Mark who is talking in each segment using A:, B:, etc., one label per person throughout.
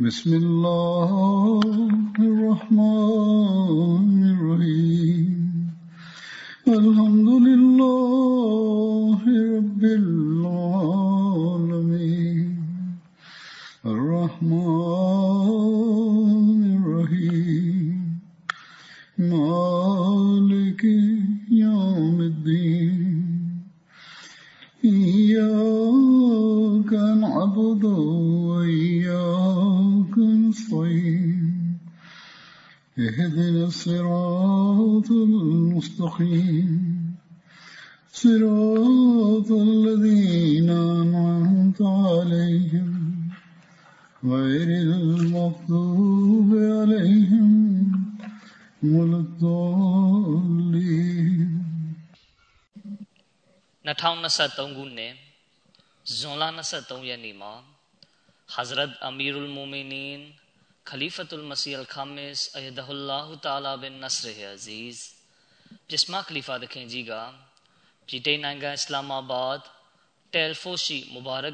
A: بسم الله الرحمن
B: 2023ခုနှစ်ဇွန်လ23ရက်နေ့မှာ Hazrat Amirul Mu'minin Khalifatul Masih Al-Khamis Ayadahullah Ta'ala bin Nasr Aziz ပြစ်မခလီဖာသခင်ကြီးကပြည်တိန်နိုင်ငံအစ္စလာမာဘတ်တယ်ဖိုရှိမူဘာရ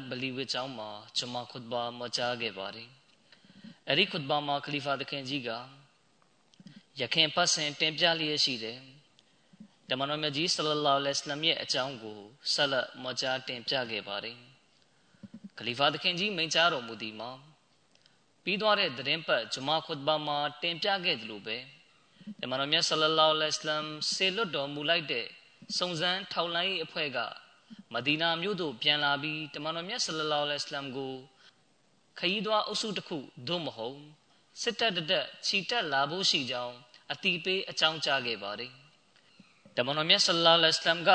B: ဓမ္မတော်မြတ်ကြီးဆလလောလဟ်အလัยဟိဝါစလမ်ရဲ့အကြောင်းကိုဆက်လက်မကြားတင်ပြခဲ့ပါတယ်။ခလီဖာသခင်ကြီးမိန့်ကြားတော်မူသည်မှာပြီးသွားတဲ့သတင်းပတ်ဂျမာခွတ်ဘာမှာတင်ပြခဲ့သလိုပဲဓမ္မတော်မြတ်ဆလလောလဟ်အလัยဟိဝါစလမ်ဆေလွတ်တော်မူလိုက်တဲ့စုံစမ်းထောက်လှမ်းရေးအဖွဲ့ကမဒီနာမြို့သို့ပြန်လာပြီးတမန်တော်မြတ်ဆလလောလဟ်အလัยဟိဝါစလမ်ကိုခရီးသွားအုပ်စုတစ်ခုသို့မဟုတ်စစ်တပ်တတက်ခြိတက်လာဖို့ရှိကြောင်းအတိပေးအကြောင်းကြားခဲ့ပါတယ် တမန်တော်မြတ်ဆလလောလဟ်အလัยဟိဝါစလမ်က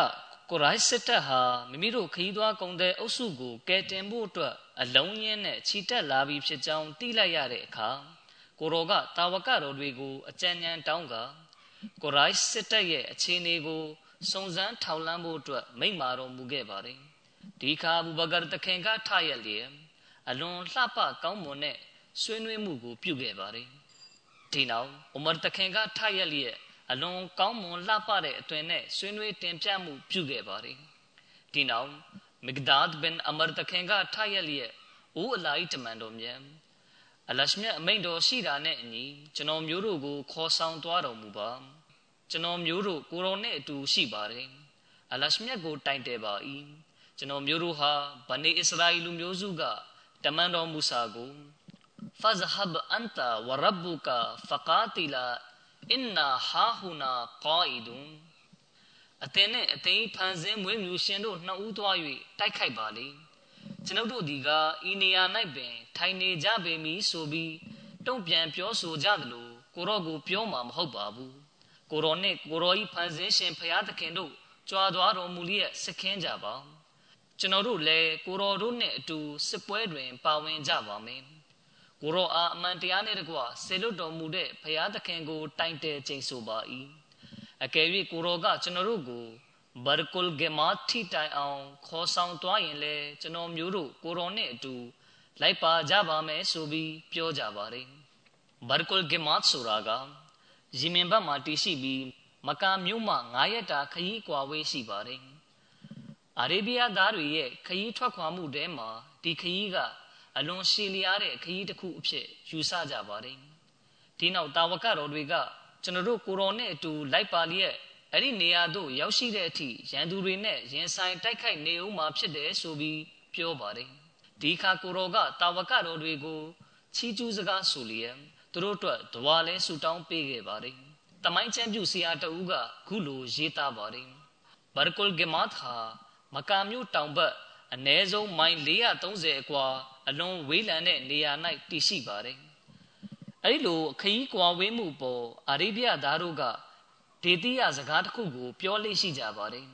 B: ကိုရိုင်းစစ်တပ်ဟာမိမိတို့ခရီးသွားကုန်တဲ့အုပ်စုကိုကယ်တင်ဖို့အတွက်အလုံးရင်းနဲ့ခြိတက်လာပြီးဖြစ်ကြောင်းသိလိုက်ရတဲ့အခါကိုရောကတာဝကတော်တွေကိုအကြံဉာဏ်တောင်းကကိုရိုင်းစစ်တပ်ရဲ့အခြေအနေကိုစုံစမ်းထောက်လှမ်းဖို့အတွက်မိန့်မာတော်မူခဲ့ပါတယ်ဒီခါအဘူဘကာတခင်ကထရက်လျက်အလွန်လှပကောင်းမွန်တဲ့ဆွေးနွေးမှုကိုပြုခဲ့ပါတယ်ဒီနောက်ဥမာတခင်ကထရက်လျက် အလွန်ကောင်းမွန်လှပတဲ့အတွင်နဲ့ဆွေးနွေးတင်ပြမှုပြုခဲ့ပါတယ်။ဒီနောက်မဂဒါဒ်ဘင်အမာတခင်ကထားရလျက်ဦးအလိုက်တမန်တော်မြတ်အလရှမြတ်အမိန့်တော်ရှိတာနဲ့အညီကျွန်တော်မျိုးတို့ကိုခေါ်ဆောင်သွားတော်မူပါကျွန်တော်မျိုးတို့ကိုရောနဲ့အတူရှိပါတယ်အလရှမြတ်ကိုတိုင်တယ်ပါ၏ကျွန်တော်မျိုးတို့ဟာဗနေအစ္စရာအီလူမျိုးစုကတမန်တော်မူဆာကိုဖဇဟဘအန်တာဝရဘုကာဖကာတီလာ အသင်နဲ့အသိဖန်ဆင်းမွေးမြူရှင်တို့နှစ်ဦးသွား၍တိုက်ခိုက်ပါလေကျွန်ုပ်တို့ဒီကဤနေရာ၌ပင် ထိုင်နေကြပေမည်ဆိုပြီးတုံ့ပြန်ပြောဆိုကြသလိုကိုရော့ကိုပြောမှာမဟုတ်ပါဘူးကိုရောနှင့်ကိုရောဤဖန်ဆင်းရှင်ဖရာသခင်တို့ကြွားသွားတော်မူလျက်စခင်းကြပါကျွန်တော်တို့လည်းကိုရောတို့နှင့်အတူစစ်ပွဲတွင် ပါဝင်ကြပါမယ် ကိုရောအားအမှန်တရားနှင့်တကွဆေလွတ်တော်မူတဲ့ဖရာသခင်ကို တိုင်တဲချိန်ဆိုပါ၏အကယ်၍ကိုရောကကျွန်တော်တို့ကိုဘာကုလ်ဂေမာထိတိုင်အောင်ခေါ်ဆောင်သွားရင်လေကျွန်တော်မျိုးတို့ကိုရောနဲ့အတူ လိုက်ပါကြပါမယ်ဆိုပြီးပြောကြပါတယ်ဘာကုလ်ဂေမာဆိုတာကယီမင်ဘတ်မှာတည်ရှိပြီးမကာမြို့မှ9ရက်တာခရီးကွာဝေးရှိပါတယ်အာရေဗျသားတွေရဲ့ခရီးထွက်ခွာမှုတဲမှာဒီခရီးက အလွန်ရှည်လျားတဲ့ခရီးတစ်ခုအဖြစ်ယူဆကြပါတယ်ဒီနောက်တာဝကတော်တွေကကျွန်တော်တို့ကိုရောနဲ့အတူလိုက်ပါလျက်အဲ့ဒီနေရာသို့ရောက်ရှိတဲ့အထိရန်သူတွေနဲ့ရင်ဆိုင်တိုက်ခိုက်နေဦးမှာဖြစ်တယ်ဆိုပြီးပြောပါတယ်ဒီခါကိုရောကတာဝကတော်တွေကိုချီးကျူးစကားဆိုလျက်သူတို့အတွက်ဒွါလဲဆူတောင်းပေးခဲ့ပါတယ်တမိုင်းချမ်းပြုဆရာတဦးကခုလိုရေးသားပါတယ်ဘာကုလ်ဂမတ်ဟာမကာမြို့တောင်ဘက် အ ਨੇ ဆုံးမိုင်430အကွာအလွန်ဝေးလံတဲ့နေရာ၌တည်ရှိပါတယ်အဲဒီလိုခရီးကွာဝေးမှုပေါ်အာရေဗျသားတို့ကဒေတိယစကားတစ်ခုကို ပြောလေ့ရှိကြပါတယ်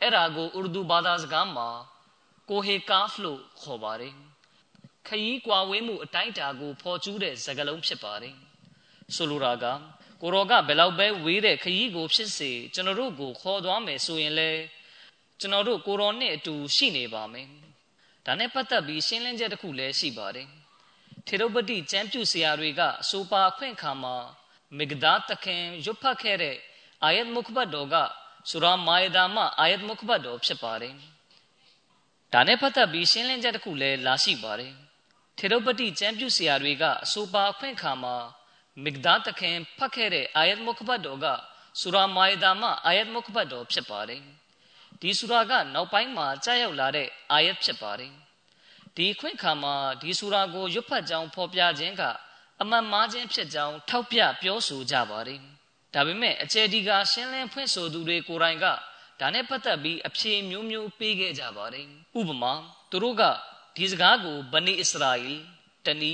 B: အဲ့ဒါကိုဥရဒူဘာသာစကားမှာကိုဟေကာဖ်လို့ခေါ်ပါတယ်ခရီးကွာဝေးမှုအတိုင်းအတာကိုဖော်ကျူးတဲ့စကားလုံးဖြစ်ပါတယ်ဆိုလိုတာကကိုရောကဘယ်လောက်ပဲဝေးတဲ့ခရီးကိုဖြစ်စေကျွန်တော်တို့ကိုခေါ်သွားမယ်ဆိုရင်လေ ကျွန်တော်တို့ကိုရောနဲ့အတူရှိနေပါမယ်ဒါနဲ့ပတ်သက်ပြီးရှင်းလင်းချက်တစ်ခုလည်းရှိပါတယ်ထေရုပတိကျမ်းပြုဆရာတွေကအဆိုပါအခွင့်အခါမှာမဂဒါတခင်ရွတ်ဖတ်ခဲ့တဲ့အာယတ်မုခဘတ်တော်ကဆူရာမာယဒါမှအာယတ်မုခဘတ်တော်ဖြစ်ပါတယ်ဒါနဲ့ပတ်သက်ပြီးရှင်းလင်းချက်တစ်ခုလည်းလာရှိပါတယ်ထေရုပတိကျမ်းပြုဆရာတွေကအဆိုပါအခွင့်အခါမှာမဂဒါတခင်ဖတ်ခဲ့တဲ့အာယတ်မုခဘတ်တော်ကဆူရာမာယဒါမှအာယတ်မုခဘတ်တော်ဖြစ်ပါတယ် ဒီဆူရာကနောက်ပိုင်းမှာကြားရောက်လာတဲ့အာယတ်ဖြစ်ပါတယ်ဒီခွင့်ခါမှာဒီဆူရာကိုရွတ်ဖတ်ကြောင်းဖော်ပြခြင်းကအမှန်မှားခြင်းဖြစ်ကြောင်းထောက်ပြပြောဆိုကြပါတယ်ဒါပေမဲ့အခြေဒီကရှင်းလင်းဖွင့်ဆိုသူတွေကိုယ်တိုင်ကဒါနဲ့ပတ်သက်ပြီးအဖြေမျိုးမျိုးပေးခဲ့ကြပါတယ်ဥပမာသူတို့ကဒီစကားကိုဗနီအစ္စရာအီတနီ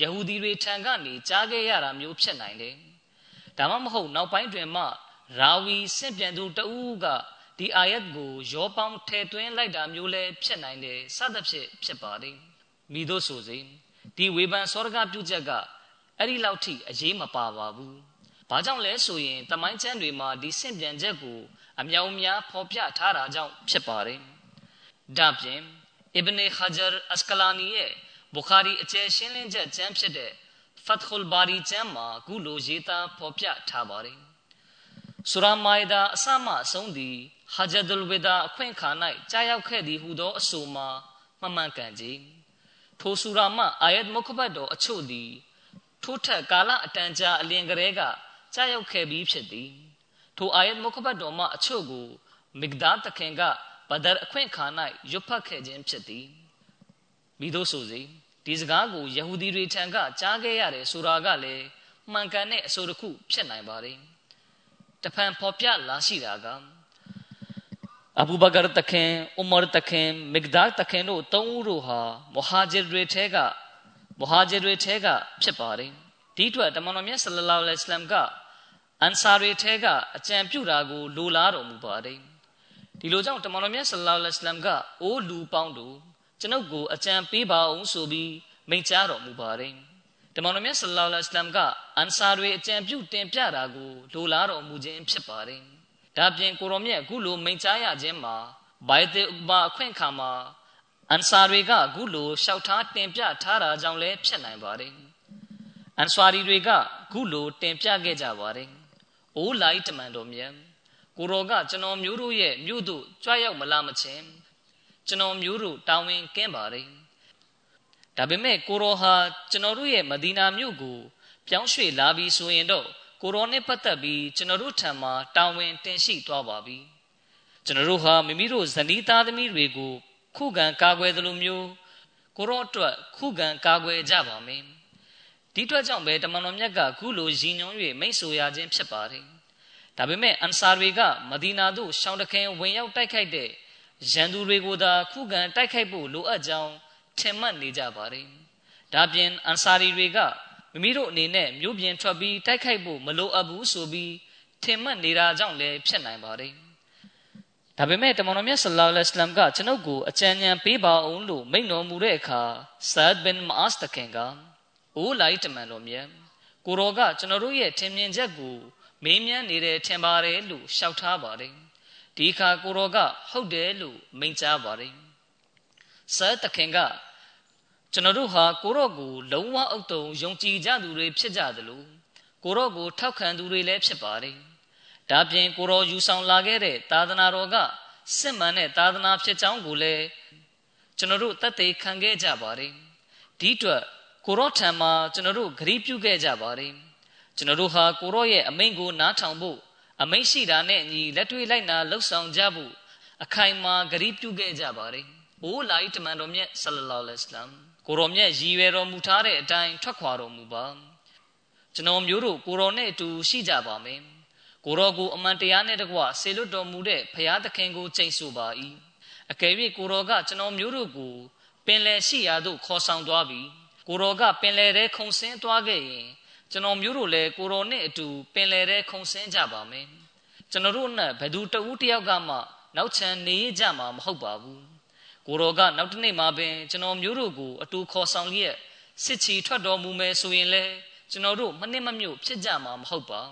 B: ယဟူဒီတွေထံကနေကြားခဲ့ရတာမျိုးဖြစ်နိုင်တယ်ဒါမှမဟုတ်နောက်ပိုင်းတွင်မှရာဝီစင့်ပြန်သူတဦးက ဒီအာယတ်ကိုရောပေါင်းထည့်သွင်းလိုက်တာမျိုးလည်းဖြစ်နိုင်တယ်စသဖြင့်ဖြစ်ပါတယ်မိတို့ဆိုစေဒီဝေဖန်စောရကပြုချက်ကအဲ့ဒီလောက်ထိအရေးမပါပါဘူးဘာကြောင့်လဲဆိုရင်တမိုင်းချမ်းတွေမှာဒီစင့်ပြန်ချက်ကိုအမြောင်များဖော်ပြထားတာကြောင့်ဖြစ်ပါတယ်ဒါပြင်အစ်ဘနေခါဂျာအစကလာနီရဲ့ဘူခါရီအကျယ်ရှင်းလင်းချက်ကျမ်းဖြစ်တဲ့ဖတ်ခူလ်ဘာရီကျမ်းမှာခုလိုရေးသားဖော်ပြထားပါတယ်ဆူရာမိုင်ဒါအစမှအဆုံးသည် ဟာဂျဒ်လ်ဝေဒါအခွင့်ခါ၌ကြားရောက်ခဲ့သည်ဟူသောအဆိုမှာမှန်မှန်ကန်ကြည်ထိုဆူရာမှအာယတ်မုခဘတ်တော်အချို့သည်ထိုထက်ကာလအတန်ကြာအလင်ကလေးကကြားရောက်ခဲ့ပြီးဖြစ်သည်ထိုအာယတ်မုခဘတ်တော်မှအချို့ကိုမဂဒါတခင်ကဘဒရအခွင့်ခါ၌ရွတ်ဖတ်ခဲ့ခြင်းဖြစ်သည်မိတို့ဆိုစေဒီစကားကိုယဟူဒီတွေထံကကြားခဲ့ရတယ်ဆိုတာကလည်းမှန်ကန်တဲ့အဆိုတစ်ခုဖြစ်နိုင်ပါတယ်တဖန်ဖော်ပြလာရှိတာက အဘူဘကာတခင်ဥမာတခင်မဂဒါတခင်တို့သုံးဦးတို့ဟာမဟာဂျီတွေထဲကမဟာဂျီတွေထဲကဖြစ်ပါတယ်ဒီအတွက်တမန်တော်မြတ်ဆလလောလဟ်အလัยဟိဝါစလမ်ကအန်ဆာတွေထဲကအကြံပြုတာကိုလိုလားတော်မူပါတယ်ဒီလိုကြောင့်တမန်တော်မြတ်ဆလလောလဟ်အလัยဟိဝါစလမ်ကအိုးလူပေါင်းတို့ကျွန်ုပ်ကိုအကြံပေးပါအောင်ဆိုပြီးမိန့်ကြားတော်မူပါတယ်တမန်တော်မြတ်ဆလလောလဟ်အလัยဟိဝါစလမ်ကအန်ဆာတွေအကြံပြုတင်ပြတာကိုလိုလားတော်မူခြင်းဖြစ်ပါတယ် ဒါပြင်ကိုရောမြတ်အခုလိုမိန့်ကြားရခြင်းမှာဘိုင်တေဥဘာအခွင့်ခါမှာအန်ဆာတွေကအခုလိုလျှောက်ထားတင်ပြထားတာကြောင့်လည်းဖြစ်နိုင်ပါတယ်အန်ဆွာရီတွေကအခုလိုတင်ပြခဲ့ကြပါတယ်အိုးလိုက်တမန်တော်မြတ်ကိုရောကကျွန်တော်မျိုးတို့ရဲ့မြို့တို့ကြွရောက်မလာမချင်းကျွန်တော်မျိုးတို့တာဝန်ကင်းပါတယ်ဒါပေမဲ့ကိုရောဟာကျွန်တော်တို့ရဲ့မဒီနာမြို့ကိုပြောင်းရွှေ့လာပြီးဆိုရင်တော့ ကိုရောနဲ့ပတ်သက်ပြီးကျွန်တော်တို့ထံမှာတာဝန်တင်ရှိသွားပါပြီကျွန်တော်တို့ဟာမိမိတို့ဇနီးသားသမီးတွေကိုခုခံကာကွယ်သလိုမျိုးကိုရောအတွက်ခုခံကာကွယ်ကြပါမယ်ဒီအတွက်ကြောင့်ပဲတမန်တော်မြတ်ကခုလိုရည်ညွှန်း၍မိတ်ဆိုရခြင်းဖြစ်ပါတယ်ဒါပေမဲ့အန်ဆာတွေကမဒီနာသို့ရှောင်းတခင်ဝင်ရောက်တိုက်ခိုက်တဲ့ရန်သူတွေကိုသာခုခံတိုက်ခိုက်ဖို့လိုအပ်ကြောင်းထင်မှတ်နေကြပါတယ်ဒါပြင်အန်ဆာရီတွေက မိမိတို့အနေနဲ့မြို့ပြင်ထွက်ပြီးတိုက်ခိုက်ဖို့မလိုအပ်ဘူးဆိုပြီးထင်မှတ်နေတာကြောင့်လည်းဖြစ်နိုင်ပါတယ်ဒါပေမဲ့တမန်တော်မြတ်ဆလ္လာလဟ်အလัยဟိဝါစလမ်ကကျွန်ုပ်ကိုအကြံဉာဏ်ပေးပါအောင်လို့မိန့်တော်မူတဲ့အခါဆာဒ်ဘင်မာအစ်တခင်ကအိုးလိုက်တမန်တော်မြတ်ကိုရောကကျွန်တော်တို့ရဲ့ထင်မြင်ချက်ကိုမေးမြန်းနေတယ်ထင်ပါတယ်လို့ရှောက်ထားပါတယ်ဒီအခါကိုရောက ဟုတ်တယ်လို့မိန့်ကြားပါတယ်ဆာတခင်က ကျွန်တော်တို့ဟာကိုရော့ကိုလုံးဝအုပ်တုံယုံကြည်ကြသူတွေဖြစ်ကြသလိုကိုရော့ကိုထောက်ခံသူတွေလည်းဖြစ်ပါတယ်။ဒါပြင်ကိုရော့ယူဆောင်လာခဲ့တဲ့သာသနာတော်ကစစ်မှန်တဲ့သာသနာဖြစ်ကြောင်းကိုလည်းကျွန်တော်တို့တတ်သိခံခဲ့ကြပါတယ်။ဒီအတွက်ကိုရော့ထံမှာကျွန်တော်တို့ဂရုပြုခဲ့ကြပါတယ်။ကျွန်တော်တို့ဟာကိုရော့ရဲ့အမိန့်ကိုနားထောင်ဖို့အမိန့်ရှိတာနဲ့ညီလက်တွေ့လိုက်နာလှုပ်ဆောင်ကြဖို့အခိုင်အမာဂရုပြုခဲ့ကြပါတယ်။အိုးလိုက်တမန်တော်မြတ်ဆလလောလဟ်အလัยဟိဝါစလမ် ကိုရောမြတ်ရည်ရွယ်တော်မူထားတဲ့အတိုင်းထွက်ခွာတော်မူပါကျွန်တော်မျိုးတို့ကိုရောနဲ့အတူရှိကြပါမယ်ကိုရောကိုအမှန်တရားနဲ့တကွဆေလွတ်တော်မူတဲ့ဖရာသခင်ကိုကျင့်ဆိုပါ၏အကယ်၍ကိုရောကကျွန်တော်မျိုးတို့ကိုပင်လယ်ရှိရာသို့ခေါ်ဆောင်သွားပြီးကိုရောကပင်လယ်ထဲခုန်ဆင်းသွားခဲ့ရင်ကျွန်တော်မျိုးတို့လည်းကိုရောနဲ့အတူပင်လယ်ထဲခုန်ဆင်းကြပါမယ်ကျွန်တော်တို့နဲ့ဘယ်သူတဦးတယောက်ကမှနောက်ချန်နေကြမှာမဟုတ်ပါဘူး ကိုရောကနောက်တစ်နေ့မှာပင်ကျွန်တော်မျိုးတို့ကိုအတူခေါ်ဆောင်လျက်စစ်ချီထွက်တော်မူမယ်ဆိုရင်လေကျွန်တော်တို့မနစ်မမြုပ်ဖြစ်ကြမှာမဟုတ်ပါ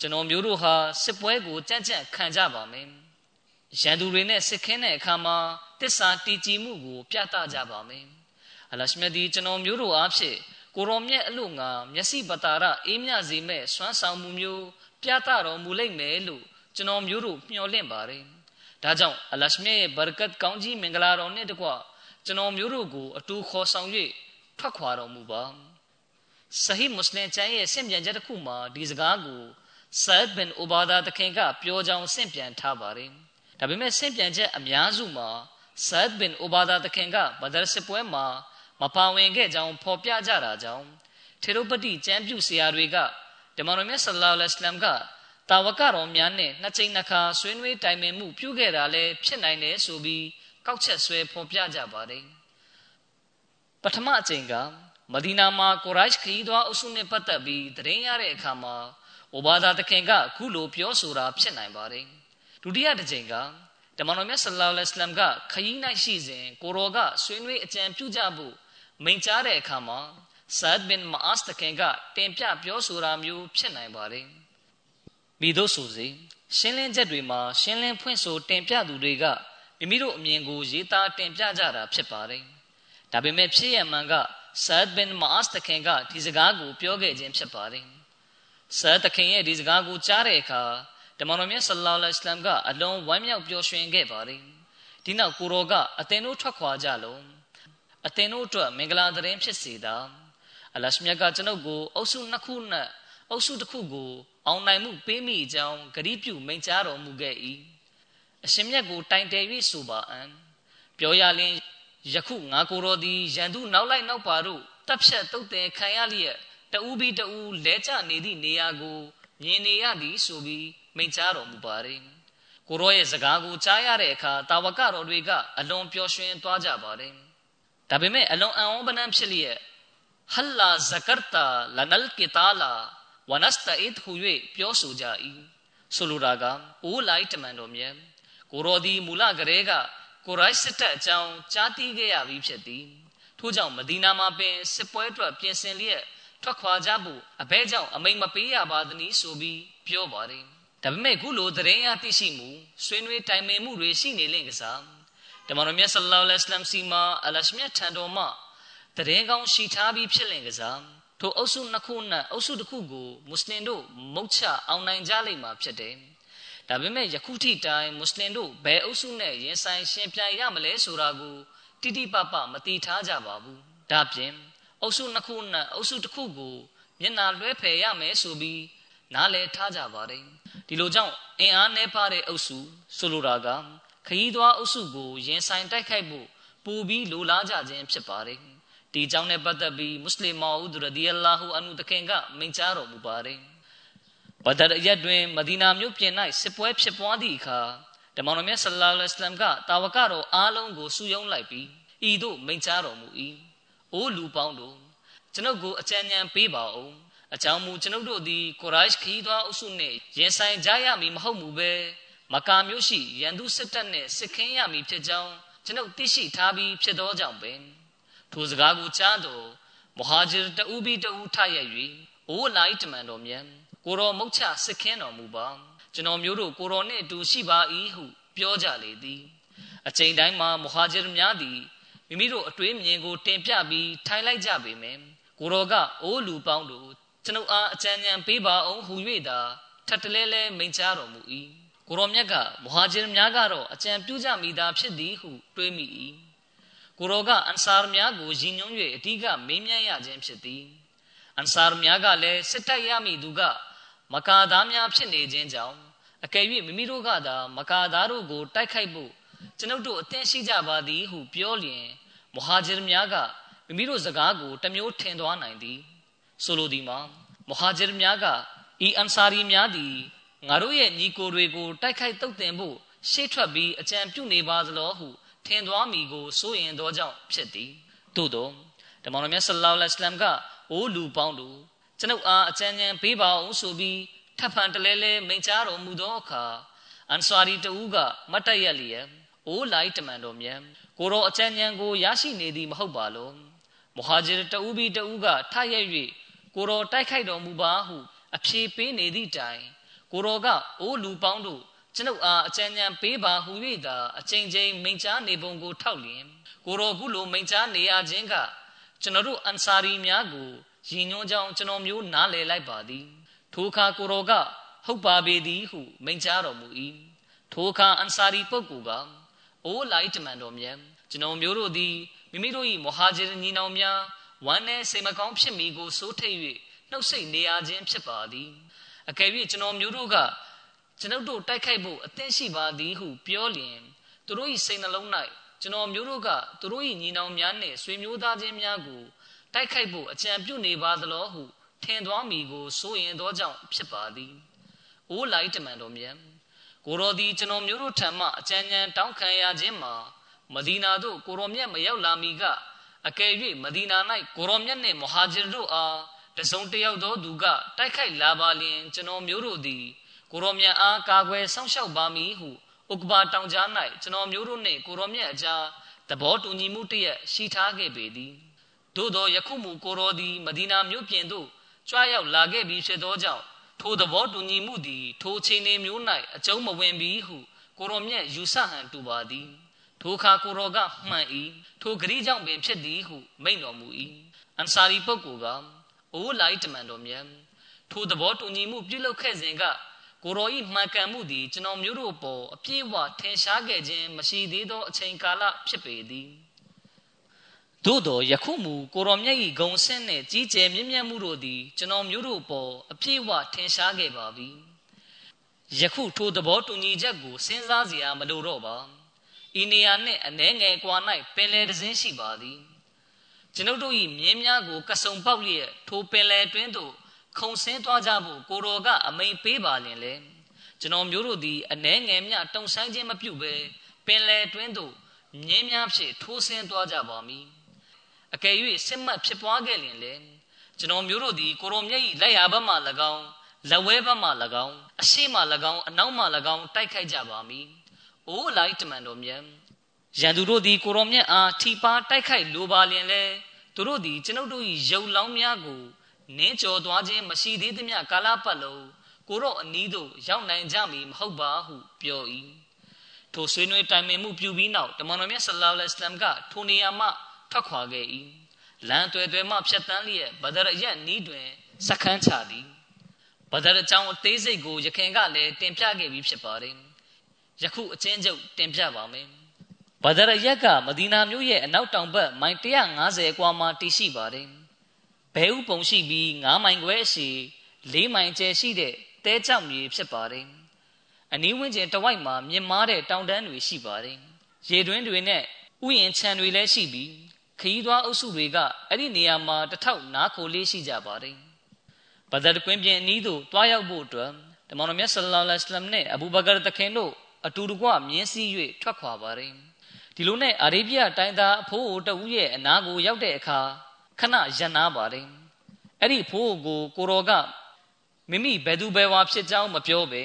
B: ကျွန်တော်မျိုးတို့ဟာစစ်ပွဲကိုကြံ့ကြံ့ခံကြပါမယ်ရန်သူတွေနဲ့စစ်ခင်းတဲ့အခါမှာတစ္ဆာတည်ကြည်မှုကို ပြသကြပါမယ်အလရှမြတ်ဒီကျွန်တော်မျိုးတို့အားဖြင့်ကိုရောမြတ်အလို့ငါမျက်စိပတာရအေးမြစေမဲ့စွမ်းဆောင်မှုမျိုး ပြသတော်မူလိမ့်မယ်လို့ကျွန်တော်မျိုးတို့မျှော်လင့်ပါတယ် ဒါကြောင့်အလရှမြတ်ရဲ့ဘာရကတ်ကောင်းကြီးမင်္ဂလာတော်နဲ့တကွကျွန်တော်မျိုးတို့ကိုအတူခေါ်ဆောင်၍ထွက်ခွာတော်မူပါဆဟီမွတ်စလင်ကျမ်းရဲ့ဆင့်ပြန်ချက်တစ်ခုမှာဒီစကားကိုဆာဒ်ဘင်အိုဘာဒါတခင်ကပြောကြောင်းဆင့်ပြန်ထားပါတယ်ဒါပေမဲ့ဆင့်ပြန်ချက်အများစုမှာဆာဒ်ဘင်အိုဘာဒါတခင်ကဘဒရ်စစ်ပွဲမှာမပါဝင်ခဲ့ကြောင်းဖော်ပြကြတာကြောင့်ထေရုပတိကျမ်းပြုဆရာတွေကဓမ္မတော်မြတ်ဆလ္လာလဟ်အလัยဟ်က တာဝကတော်များနဲ့နှစ်ချိန်နှစ်ခါဆွေးနွေးတိုင်ပင်မှုပြုခဲ့တာလည်းဖြစ်နိုင်တယ်ဆိုပြီးကောက်ချက်ဆွဲဖော်ပြကြပါတယ်ပထမအချိန်ကမဒီနာမှာကိုရိုက်ခရီးသွားအုပ်စုနဲ့ပတ်သက်ပြီးသတင်းရတဲ့အခါမှာအိုဘာသာတခင်ကခုလိုပြောဆိုတာဖြစ်နိုင်ပါတယ်ဒုတိယတစ်ချိန်ကဓမ္မတော်မြတ်ဆလ္လာလဟ်အလัยဟ်ကခရီး၌ရှိစဉ်ကိုရောကဆွေးနွေးအကြံပြုကြဖို့မိန့်ကြားတဲ့အခါမှာဆာဒ်ဘင်မာအစ်တခင်ကတင်ပြပြောဆိုတာမျိုးဖြစ်နိုင်ပါတယ် မိတို့ဆိုစေရှင်းလင်းချက်တွေမှာရှင်းလင်းဖွင့်ဆိုတင်ပြသူတွေကမိမိတို့အမြင်ကိုရေးသားတင်ပြကြတာဖြစ်ပါတယ်ဒါပေမဲ့ဖြစ်ရမှန်ကဆာဒ်ဘင်မာအစ်တခင်ကဒီစကားကိုပြောခဲ့ခြင်းဖြစ်ပါတယ်ဆာဒ်တခင်ရဲ့ဒီစကားကိုကြားတဲ့အခါဓမ္မတော်မြတ်ဆလ္လာလဟ်အလัยဟ်ကအလွန်ဝမ်းမြောက်ပျော်ရွှင်ခဲ့ပါတယ်ဒီနောက်ကိုရောကအသင်တို့ထွက်ခွာကြလုံးအသင်တို့အတွက်မင်္ဂလာသတင်းဖြစ်စေတာအလရှမြတ်ကကျွန်ုပ်ကိုအုပ်စုနှစ်ခုနဲ့ အုပ်စုတစ်ခုကို အောင်နိုင်မှုပေးမိကြောင်းဂရိပြုမိန့်ကြားတော်မူခဲ့၏အရှင်မြတ်ကိုတိုင်တယ်၍ဆိုပါအံပြောရလင်ယခုငါကိုယ်တော်သည်ရန်သူနောက်လိုက်နောက်ပါတို့တပ်ဖြတ်တုတ်တယ်ခံရလျက်တူးပြီးတူးလဲကျနေသည့်နေရာကိုမြင်နေရသည်ဆိုပြီးမိန့်ကြားတော်မူပါれကိုရောရဲ့စကားကိုကြားရတဲ့အခါတာဝကတော်တွေကအလွန်ပျော်ရွှင်သွားကြပါတယ်ဒါပေမဲ့အလွန်အံ့ဩပနံဖြစ်လျက်ဟလ္လာဇကရတာလနလ်ကီတာလာ ဝနစတအစ်ဟူ၍ပြောဆိုကြ၏ဆိုလိုတာကအိုးလိုက်တမန်တော်မြတ်ကိုရောဒီမူလကလေးကကိုရိုက်စစ်တပ်အကြောင်းကြားသိခဲ့ရပြီးဖြစ်သည်ထို့ကြောင့်မဒီနာမှာပင်စစ်ပွဲအတွက်ပြင်ဆင်လျက်ထွက်ခွာကြဖို့အဘဲကြောင့်အမိန်မပေးရပါသနည်းဆိုပြီးပြောပါတယ်ဒါပေမဲ့ခုလိုသတင်းရသိရှိမှုဆွေးနွေးတိုင်ပင်မှုတွေရှိနေလင့်ကစားဓမ္မတော်မြတ်ဆလ္လာလဟ်အလัยဟ်စီမာအလရှမြတ်ထံတော်မှတရင်ကောင်းရှိထားပြီးဖြစ်လင်ကစား ထိုအုပ်စုနှစ်ခုနဲ့အုပ်စုတစ်ခုကိုမွတ်စလင်တို့မုတ်ချအောင်နိုင်ကြလိမ့်မှာဖြစ်တယ်။ဒါပေမဲ့ယခုထိတိုင်မွတ်စလင်တို့ဘယ်အုပ်စုနဲ့ရင်ဆိုင်ရှင်ပြိုင်ရမလဲဆိုတာကိုတိတိပပမတိထားကြပါဘူး။ဒါပြင်အုပ်စုနှစ်ခုနဲ့အုပ်စုတစ်ခုကိုမျက်နာလွှဲဖယ်ရမယ်ဆိုပြီးနားလည်ထားကြပါတယ်။ဒီလိုကြောင့်အင်အားနှဲပါတဲ့အုပ်စုဆိုလိုတာကခရီးသွားအုပ်စုကိုရင်ဆိုင်တိုက်ခိုက်ဖို့ပူပြီးလိုလားကြခြင်းဖြစ်ပါတယ် ဒီကြောင့်နဲ့ပတ်သက်ပြီးမွတ်စလင်မောဦးဒရဒီအလာဟူအန်ဟူတခင်ကမိန့်ကြားတော်မူပါတယ်ဘဒရရက်တွင်မဒီနာမြို့ပြင်၌စစ်ပွဲဖြစ်ပွားသည့်အခါဓမ္မတော်မြတ်ဆလ္လာလဟ်အလัยဟ်ကတာဝကတော်အားလုံးကိုစုယုံလိုက်ပြီးဤသို့မိန့်ကြားတော်မူ၏အိုလူပေါင်းတို့ကျွန်ုပ်ကိုအကြံဉာဏ်ပေးပါဦးအကြောင်းမူကျွန်ုပ်တို့သည်ကိုရိုက်ခီးသွားအုပ်စုနှင့်ရင်ဆိုင်ကြရမည်မဟုတ်မူပဲမကာမျိုးရှိရန်သူစစ်တပ်နှင့်စစ်ခင်းရမည်ဖြစ်ကြောင်းကျွန်ုပ်သိရှိထားပြီးဖြစ်သောကြောင့်ပင် ထိုစကားကိုကြားတော်မဟာဂျီတူဘီတူထရ၍အိုးလိုက်တမန်တော်မြတ်ကိုတော်မုတ်ချစစ်ခင်းတော်မူပါကျွန်တော်မျိုးတို့ကိုတော်နှင့်အတူရှိပါ၏ဟုပြောကြလေသည်အချိန်တိုင်းမှာမဟာဂျီများသည်မိမိတို့အတွေးမြင်ကိုတင်ပြပြီးထိုင်လိုက်ကြပေမယ်ကိုတော်ကအိုးလူပေါင်းတို့ကျွန်ုပ်အားအကြံဉာဏ်ပေးပါအောင်ဟူ၍သာထပ်တလဲလဲမိန့်ကြားတော်မူ၏ကိုရောမြတ်ကမဟာဂျင်များကတော့အကြံပြုကြမိသားဖြစ်သည်ဟုတွေးမိ၏ ကိုရောကအန်ဆာများကိုရည်ညွှန်း၍အတိကမေးမြန်းရခြင်းဖြစ်သည်အန်ဆာများကလည်းစစ်တိုက်ရမည်သူကမကာသားများဖြစ်နေခြင်းကြောင့်အကယ်၍မိမိတို့ကသာမကာသားတို့ကိုတိုက်ခိုက်ဖို့ကျွန်ုပ်တို့အသင်ရှိကြပါသည်ဟုပြောလျင်မဟာဂျင်များကမိမိတို့စကားကိုတမျိုးထင်သွားနိုင်သည်ဆိုလိုသည်မှာမဟာဂျင်များကဤအန်ဆာရီများသည်ငါတို့ရဲ့ညီကိုတွေကိုတိုက်ခိုက်တုတ်တင်ဖို့ရှေ့ထွက်ပြီးအကြံပြုနေပါသလိုဟု ထင်သွားမိကိုစိုးရင်သောကြောင့်ဖြစ်သည်သို့သောဓမ္မတော်မြတ်ဆလ္လာလဟ်အလัยဟ်ကအိုးလူပေါင်းတို့ကျွန်ုပ်အားအကြံဉာဏ်ပေးပါအောင်ဆိုပြီးထပ်ဖန်တလဲလဲမိန့်ကြားတော်မူသောအခါအန်ဆာရီတူကမတ်တရက်လျက်အိုးလိုက်တမန်တော်မြတ်ကိုတော်အချမ်းဉဏ်ကိုရရှိနေသည်မဟုတ်ပါလို့မဟာဂျီတအူးပြီးတအူးကထရက်၍ကိုတော်တိုက်ခိုက်တော်မူပါဟုအဖြေပေးနေသည့်တိုင်ကိုတော်ကအိုးလူပေါင်းတို့ ကျွန်ုပ်အားအကြံဉာဏ်ပေးပါဟူ၍သာအချိန်ချင်းမိန့်ကြားနေပုံကိုထောက်လျင်ကိုတော်ခုလိုမိန့်ကြားနေရခြင်းကကျွန်တော်တို့အန်ဆာရီများကိုရည်ညွှန်းကြောင်းကျွန်တော်မျိုးနားလည်လိုက်ပါသည်ထိုအခါကိုတော်ကဟုတ်ပါပေသည်ဟုမိန့်ကြားတော်မူ၏ထိုအခါအန်ဆာရီပုဂ္ဂိုလ်ကအိုးလိုက်တမန်တော်မြတ်ကျွန်တော်မျိုးတို့သည်မိမိတို့၏မဟာဂျီရညီနောင်များဝမ်းနဲ့စိတ်မကောင်းဖြစ်မိကိုစိုးထိတ်၍နှုတ်ဆက်နေရခြင်းဖြစ်ပါသည်အကယ်၍ကျွန်တော်မျိုးတို့က ကျွန်ုပ်တို့တိုက်ခိုက်ဖို့အသင့်ရှိပါသည်ဟုပြောလျင်သူတို့၏စိတ်နှလုံး၌ကျွန်တော်မျိုးတို့ကသူတို့၏ညီနောင်များနှင့်ဆွေမျိုးသားချင်းများကိုတိုက်ခိုက်ဖို့အကြံပြုနေပါသလောဟုထင်သွားမိကိုစိုးရင်သောကြောင့်ဖြစ်ပါသည်။အိုးလိုက်တမန်တော်မြတ်ကိုရောသည်ကျွန်တော်မျိုးတို့ထံမှအကြံဉာဏ်တောင်းခံရခြင်းမှာမဒီနာသို့ကိုရောမြတ်မရောက်လာမီကအကယ်၍မဒီနာ၌ကိုရောမြတ်နှင့်မဟာဂျင်တို့အားတစုံတယောက်သောသူကတိုက်ခိုက်လာပါလျင်ကျွန်တော်မျိုးတို့သည် ကိုရောမြတ်အားကာကွယ်စောင့်ရှောက်ပါမည်ဟုဥက္ကပါတောင်ကြား၌ကျွန်တော်မျိုးတို့နှင့်ကိုရောမြတ်အကြားသဘောတူညီမှုတရက်ရှိထားခဲ့ပေသည်သို့သောယခုမူကိုရောသည်မဒီနာမြို့ပြင်သို့ကြွားရောက်လာခဲ့ပြီးဖြစ်သောကြောင့်ထိုသဘောတူညီမှုသည်ထိုချိန်နေမျိုး၌အကျုံးမဝင်ပြီဟုကိုရောမြတ်ယူဆဟန်တူပါသည်ထိုအခါကိုရောကမှန်၏ထိုဂရိကြောင့်ပင်ဖြစ်သည်ဟုမိန့်တော်မူ၏အန်ဆာရီပုဂ္ဂိုလ်ကအိုးလိုက်တမန်တော်မြတ်ထိုသဘောတူညီမှုပြုလုပ်ခဲ့စဉ်က ကိုရောဤမှန်ကန်မှုသည်ကျွန်တော်မျိုးတို့ပေါ်အပြည့်အဝထင်ရှားခဲ့ခြင်းမရှိသေးသောအချိန်ကာလဖြစ်ပေသည်သို့တော်ယခုမူကိုရောမြတ်၏ဂုံဆင်းနှင့်ကြီးကျယ်မြင့်မြတ်မှုတို့သည်ကျွန်တော်မျိုးတို့ပေါ်အပြည့်အဝထင်ရှားခဲ့ပါပြီယခုထိုသဘောတူညီချက်ကိုစဉ်းစားစရာမလိုတော့ပါဤနေရာနှင့်အနှဲငယ်ကွာ၌ပင်လယ်တစ်စင်းရှိပါသည်ကျွန်ုပ်တို့၏မြင်းများကိုကဆုံပေါက်လျက်ထိုပင်လယ်တွင်သို့ ခုံဆင်းသွားကြဖို့ကိုတော်ကအမိန်ပေးပါလင်လေကျွန်တော်မျိုးတို့သည်အနှဲငယ်မြတုံဆိုင်ခြင်းမပြုဘဲပင်လယ်တွင်သို့မြင်းများဖြင့်ထိုးဆင်းသွားကြပါမည်အကယ်၍စစ်မှတ်ဖြစ်ပွားခဲ့လင်လေကျွန်တော်မျိုးတို့သည်ကိုရောမြတ်၏လက်ရာဘက်မှ၎င်းလက်ဝဲဘက်မှ၎င်းအရှိမှ၎င်းအနောက်မှ၎င်းတိုက်ခိုက်ကြပါမည်။အိုးလိုက်တမန်တော်မြတ်ရန်သူတို့သည်ကိုရောမြတ်အားထိပါတိုက်ခိုက်လိုပါလျင်လေသူတို့သည်ကျွန်ုပ်တို့၏ရုပ်လောင်းများကို နင်းကြော်သွားခြင်းမရှိသေးသမျှကာလပတ်လုံးကိုတော့အနီးသို့ရောက်နိုင်ကြမည်မဟုတ်ပါဟုပြော၏ထိုဆွေးနွေးတိုင်ပင်မှုပြုပြီးနောက်တမန်တော်မြတ်ဆလ္လာလဟ်အလัยဟ်ကထိုနေရာမှထွက်ခွာခဲ့၏လမ်းတွယ်တွယ်မှဖြတ်တန်းလျက်ဘဒရရက်နီးတွင်စခန်းချသည်ဘဒရအကြောင်းအသေးစိတ်ကိုယခင်ကလည်းတင်ပြခဲ့ပြီးဖြစ်ပါတယ်ယခုအချင်းချုပ်တင်ပြပါမယ်ဘဒရရက်ကမဒီနာမြို့ရဲ့အနောက်တောင်ဘက်မိုင်150ကွာမှာတည်ရှိပါတယ် ဘဲဥပုံရှိပြီး9မိုင်ခွဲအရှိ4မိုင်ကျယ်ရှိတဲ့တဲကြောင်မြေဖြစ်ပါတယ်အနီးဝန်းကျင်တဝိုက်မှာမြင့်မားတဲ့တောင်တန်းတွေရှိပါတယ်ရေတွင်းတွေနဲ့ဥယျာဉ်ခြံတွေလည်းရှိပြီးခရီးသွားအုပ်စုတွေကအဲ့ဒီနေရာမှာတထောက်နားခိုလေးရှိကြပါတယ်ဘဒရကွင်းပြင်အနီးသို့တွားရောက်ဖို့အတွက်တမန်တော်မြတ်ဆလ္လာလဟ်အလัยဟ်နဲ့အဘူဘကာတခင်တို့အတူတကွမြင်းစည်း၍ထွက်ခွာပါတယ်ဒီလိုနဲ့အာရေဗျတိုင်းသားအဖိုးအိုတဦးရဲ့အနာကိုရောက်တဲ့အခါ ခဏရန်နာပါတယ်အဲ့ဒီဖိုးကိုကိုရောကမိမိဘယ်သူဘယ်ဝါဖြစ်ကြောင်းမပြောပဲ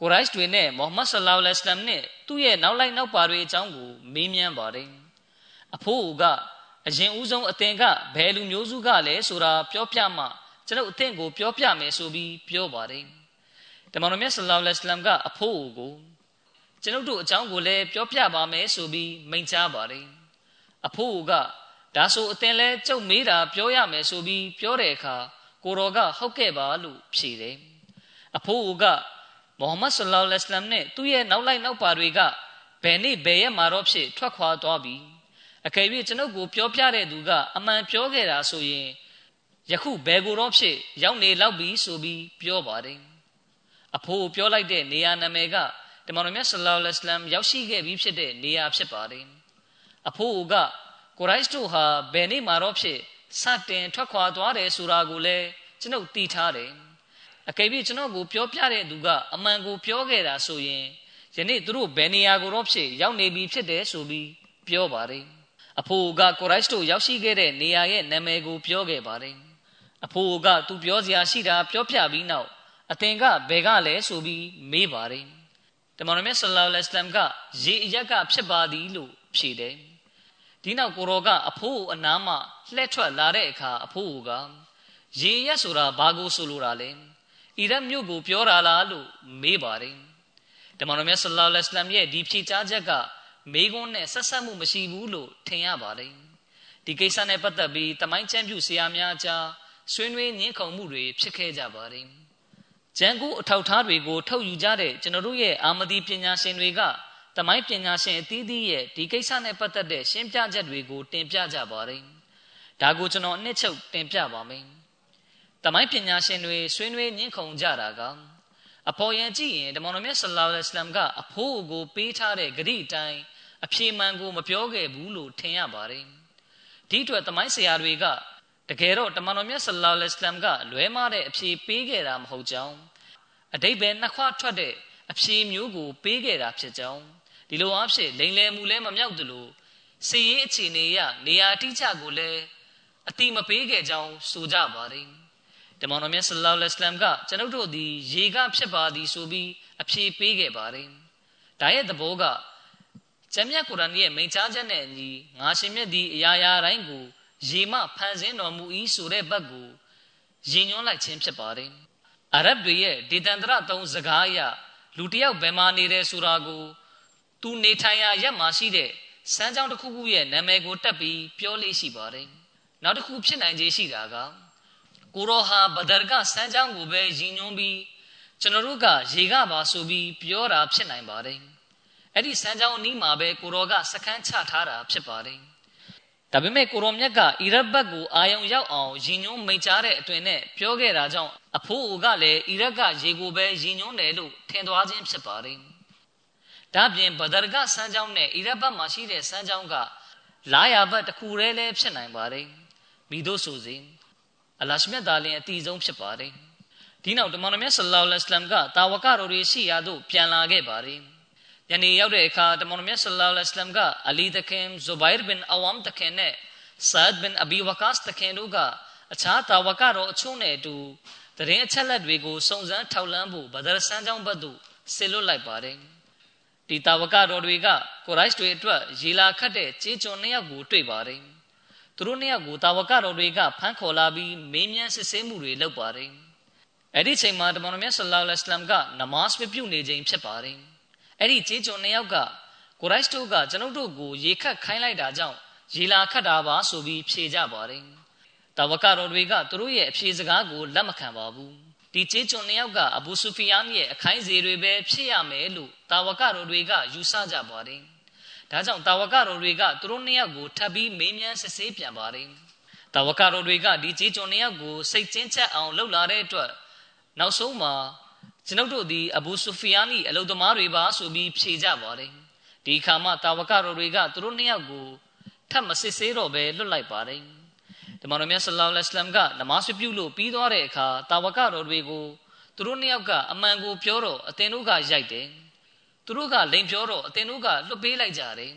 B: ကိုရိုက်တွေနဲ့မိုဟမ္မဒ်ဆလ္လာလဟ်အလัยဟ်နဲ့သူ့ရဲ့နောက်လိုက်နောက်ပါတွေအကြောင်းကိုမေးမြန်းပါတယ်အဖိုးကအရင်ဦးဆုံးအသင်ကဘယ်လူမျိုးစုကလဲဆိုတာပြောပြမှကျွန်ုပ်အသင်ကိုပြောပြမယ်ဆိုပြီးပြောပါတယ်တမန်တော်မြတ်ဆလ္လာလဟ်အလัยဟ်ကအဖိုးကိုကျွန်ုပ်တို့အကြောင်းကိုလည်းပြောပြပါမယ်ဆိုပြီးမိန့်ကြားပါတယ်အဖိုးက ဒါဆိုအသင်လဲကြုတ်မေးတာပြောရမယ်ဆိုပြီးပြောတဲ့အခါကိုတော်ကဟုတ်ကဲ့ပါလို့ဖြေတယ်အဖိုးကမုဟမ္မဒ်ဆလ္လာလဟ်အလัยဟ်နဲ့သူ့ရဲ့နောက်လိုက်နောက်ပါတွေကဘယ်နေ့ဘယ်ရက်မှာတော့ဖြစ်ထွက်ခွာသွားပြီအကယ်၍ကျွန်ုပ်ကိုပြောပြတဲ့သူကအမှန်ပြောခဲ့တာဆိုရင်ယခုဘယ်ကိုတော့ဖြစ်ရောက်နေလောက်ပြီဆိုပြီးပြောပါတယ်အဖိုးပြောလိုက်တဲ့နေရာနာမည်ကတမန်တော်မြတ်ဆလ္လာလဟ်အလัยဟ်ရောက်ရှိခဲ့ပြီးဖြစ်တဲ့နေရာဖြစ်ပါတယ်အဖိုးက ကိုရိုက်တို့ဟာဘယ်နေ့မှတော့ဖြစ်စတင်ထွက်ခွာသွားတယ်ဆိုတာကိုလည်းကျွန်ုပ်သိထားတယ်အကယ်၍ကျွန်တော်ကိုပြောပြတဲ့သူကအမှန်ကိုပြောခဲ့တာဆိုရင်ယနေ့သူတို့ဘယ်နေရာကိုတော့ဖြစ်ရောက်နေပြီဖြစ်တယ်ဆိုပြီးပြောပါတယ်အဖိုးကကိုရိုက်တို့ရောက်ရှိခဲ့တဲ့နေရာရဲ့နာမည်ကိုပြောခဲ့ပါတယ်အဖိုးကသူပြောစရာရှိတာပြောပြပြီးနောက်အသင်ကဘယ်ကလဲဆိုပြီးမေးပါတယ်တမန်တော်မြတ်ဆလ္လာလဟ်အလัยဟိဝါစလမ်ကရေအရက်ကဖြစ်ပါသည်လို့ဖြေတယ် ဒီနောက်ကိုရောကအဖိုးအနားမှလှည့်ထွက်လာတဲ့အခါအဖိုးကရေရက်ဆိုတာဘာကိုဆိုလိုတာလဲအီရတ်မြို့ကိုပြောတာလားလို့မေးပါတယ်တမန်တော်မြတ်ဆလ္လာလဟ်အလัยဟိဝါစလမ်ရဲ့ဒီဖြေကြားချက်ကမေးခွန်းနဲ့ဆက်ဆက်မှုမရှိဘူးလို့ထင်ရပါတယ်ဒီကိစ္စနဲ့ပတ်သက်ပြီးတမိုင်းချမ်းပြူဆရာများကြားဆွေးနွေးညှင်းခုန်မှုတွေဖြစ်ခဲ့ကြပါတယ်ကျန်ကူအထောက်ထားတွေကိုထုတ်ယူကြတဲ့ကျွန်တော်တို့ရဲ့အာမဒီပညာရှင်တွေက တမိုင်းပညာရှင်အသီးသီးရဲ့ဒီကိစ္စနဲ့ပတ်သက်တဲ့ရှင်းပြချက်တွေကိုတင်ပြကြပါတယ်ဒါကိုကျွန်တော်အနှစ်ချုပ်တင်ပြပါမယ်တမိုင်းပညာရှင်တွေဆွေးနွေးညှင်းခုန်ကြတာကအပေါ်ယံကြည့်ရင်ဓမ္မတော်မြတ်ဆလ္လာလဟ်အလัยဟိဝါစလမ်ကအဖိုးကိုပေးထားတဲ့ဂရိအတိုင်းအဖြေမှန်ကိုမပြောခဲ့ဘူးလို့ထင်ရပါတယ်ဒီအတွက်တမိုင်းဆရာတွေကတကယ်တော့တမန်တော်မြတ်ဆလ္လာလဟ်အလัยဟိဝါစလမ်ကလွဲမှားတဲ့အဖြေပေးခဲ့တာမဟုတ်ကြောင်းအတိတ်ပဲနှစ်ခွထွက်တဲ့အဖြေမျိုးကိုပေးခဲ့တာဖြစ်ကြောင်း ဒီလိုအဖြစ်လိန်လည်မှုလည်းမမြောက်သလိုစီရေးအခြေအနေရနေရာတိကျကိုလည်းအတိမပေးခဲ့ကြောင်းဆိုကြပါတယ်တမန်တော်မြတ်ဆလ္လာလဟ်အလัยဟိဝါစလမ်ကကျွန်ုပ်တို့သည်ရေကဖြစ်ပါသည်ဆိုပြီးအဖြေပေးခဲ့ပါတယ်ဒါရဲ့သဘောကကျမ်းမြတ်ကုရ်အာန်ရဲ့မိန့်ကြားချက်နဲ့အညီငါရှင်မြတ်သည်အရာရာတိုင်းကိုရေမှဖန်ဆင်းတော်မူ၏ဆိုတဲ့ဘက်ကိုယဉ်ညွှန်းလိုက်ခြင်းဖြစ်ပါတယ်။အာရဗ်တွေရဲ့ဒေသန္တရသုံးစကားအရလူတယောက်ဘယ်မှာနေတယ်ဆိုတာကို သူနေထိုင်ရာရက်မှာရှိတဲ့စမ်းကြောင်းတစ်ခုခုရဲ့နာမည်ကိုတက်ပြီးပြောလေးရှိပါတယ်။နောက်တစ်ခုဖြစ်နိုင်ခြေရှိတာကကိုရောဟာဘဒရ်ကစမ်းကြောင်းကိုပဲယဉ်ညွှန်းပြီးကျွန်တော်တို့ကရေကပါဆိုပြီးပြောတာဖြစ်နိုင်ပါတယ်။အဲ့ဒီစမ်းကြောင်းအနီးမှာပဲကိုရောကစခန်းချထားတာဖြစ်ပါတယ်ဒါပေမဲ့ကိုရောမြတ်ကအီရတ်ဘတ်ကိုအာယုံရောက်အောင်ယဉ်ညွန်းမိတ်ကြားတဲ့အတွင်နဲ့ပြောခဲ့တာကြောင့်အဖိုးအိုကလည်းအီရတ်ကရေကိုပဲယဉ်ညွန်းတယ်လို့ထင်သွားခြင်းဖြစ်ပါတယ် ဒါပြင်ဘဒရ်ကစမ်းကြောင်းနဲ့အီရတ်ဘတ်မှာရှိတဲ့စမ်းကြောင်းကလာယာဘတ်တစ်ခုတည်းလည်းဖြစ်နိုင်ပါတယ်မိတို့ဆိုစဉ်အလရှမြတ်သားလင်အတီဆုံးဖြစ်ပါတယ်ဒီနောက်တမန်တော်မြတ်ဆလ္လာလဟ်အလိုင်းမ်ကတာဝကတော်တွေရှိရာသို့ပြန်လာခဲ့ပါတယ်ယနေ့ရောက်တဲ့အခါတမန်တော်မြတ်ဆလ္လာလဟ်အလိုင်းကအလီတခင်ဇူဘိုင်ဘင်အဝမ်တခင်နဲ့ဆာဒ်ဘင်အဘီဝကာစ်တခင်တို့ကအခြားတာဝကတော်အချို့နဲ့အတူတရင်အချက်လက်တွေကိုစုံစမ်းထောက်လှမ်းဖို့ဘဒရဆန်းကျောင်းဘက်သို့ဆေလွတ်လိုက်ပါတယ် ဒီတာဝကတော်တွေကကိုရိုက်တွေအတွက်ရေလာခတ်တဲ့ကြေးကျွန်နှစ်ယောက်ကိုတွေ့ပါတယ်သူတို့နှစ်ယောက်ကိုတာဝကတော်တွေကဖမ်းခေါ်လာပြီးမေးမြန်းစစ်ဆေးမှုတွေလုပ်ပါတယ်အဲ့ဒီချိန်မှာတမန်တော်မြတ်ဆလ္လာလဟ်အလိုင်းကနမတ်ပြုနေခြင်းဖြစ်ပါတယ်အဲ့ဒီကြေးကျွန်နှစ်ယောက်ကကိုရိုက်တို့ကကျွန်ုပ်တို့ကိုရေခတ်ခိုင်းလိုက်တာကြောင့်ရေလာခတ်တာပါဆိုပြီးဖြေကြပါတယ်တဝကတော်တွေကသူတို့ရဲ့အဖြေစကားကိုလက်မခံပါဘူး ဒီကြေးကျွန်နှစ်ယောက်ကအဘူဆူဖီယန်ရဲ့အခိုင်းစေတွေပဲဖြစ်ရမယ်လို့တာဝကတော်တွေကယူဆကြပါတယ်ဒါကြောင့်တာဝကတော်တွေကသူတို့နှစ်ယောက်ကိုထပ်ပြီးမေးမြန်းစစ်ဆေးပြန်ပါတယ်တာဝကတော်တွေကဒီကြေးကျွန်နှစ်ယောက်ကိုစိတ်ကျဉ်ချက်အောင်လှုပ်လာတဲ့အတွက်နောက်ဆုံးမှာကျွန်ုပ်တို့သည်အဘူဆူဖီယာနီအလုသမားတွေပါဆိုပြီးဖြေကြပါတယ်ဒီခါမှတာဝကတော်တွေကသူတို့နှစ်ယောက်ကိုထပ်မစစ်ဆေးတော့ပဲလွတ်လိုက်ပါတယ် ဒီမှာတော်မြတ်ဆလ္လာလဟ်အလัยဟ်ကနမတ်ပြုလို့ပြီးသွားတဲ့အခါတာဝကတော်တွေကိုသူတို့နှစ်ယောက်ကအမှန်ကိုပြောတော့အတင်တို့ကရိုက်တယ်သူတို့ကလိန်ပြောတော့အတင်တို့ကလွတ်ပေးလိုက်ကြတယ်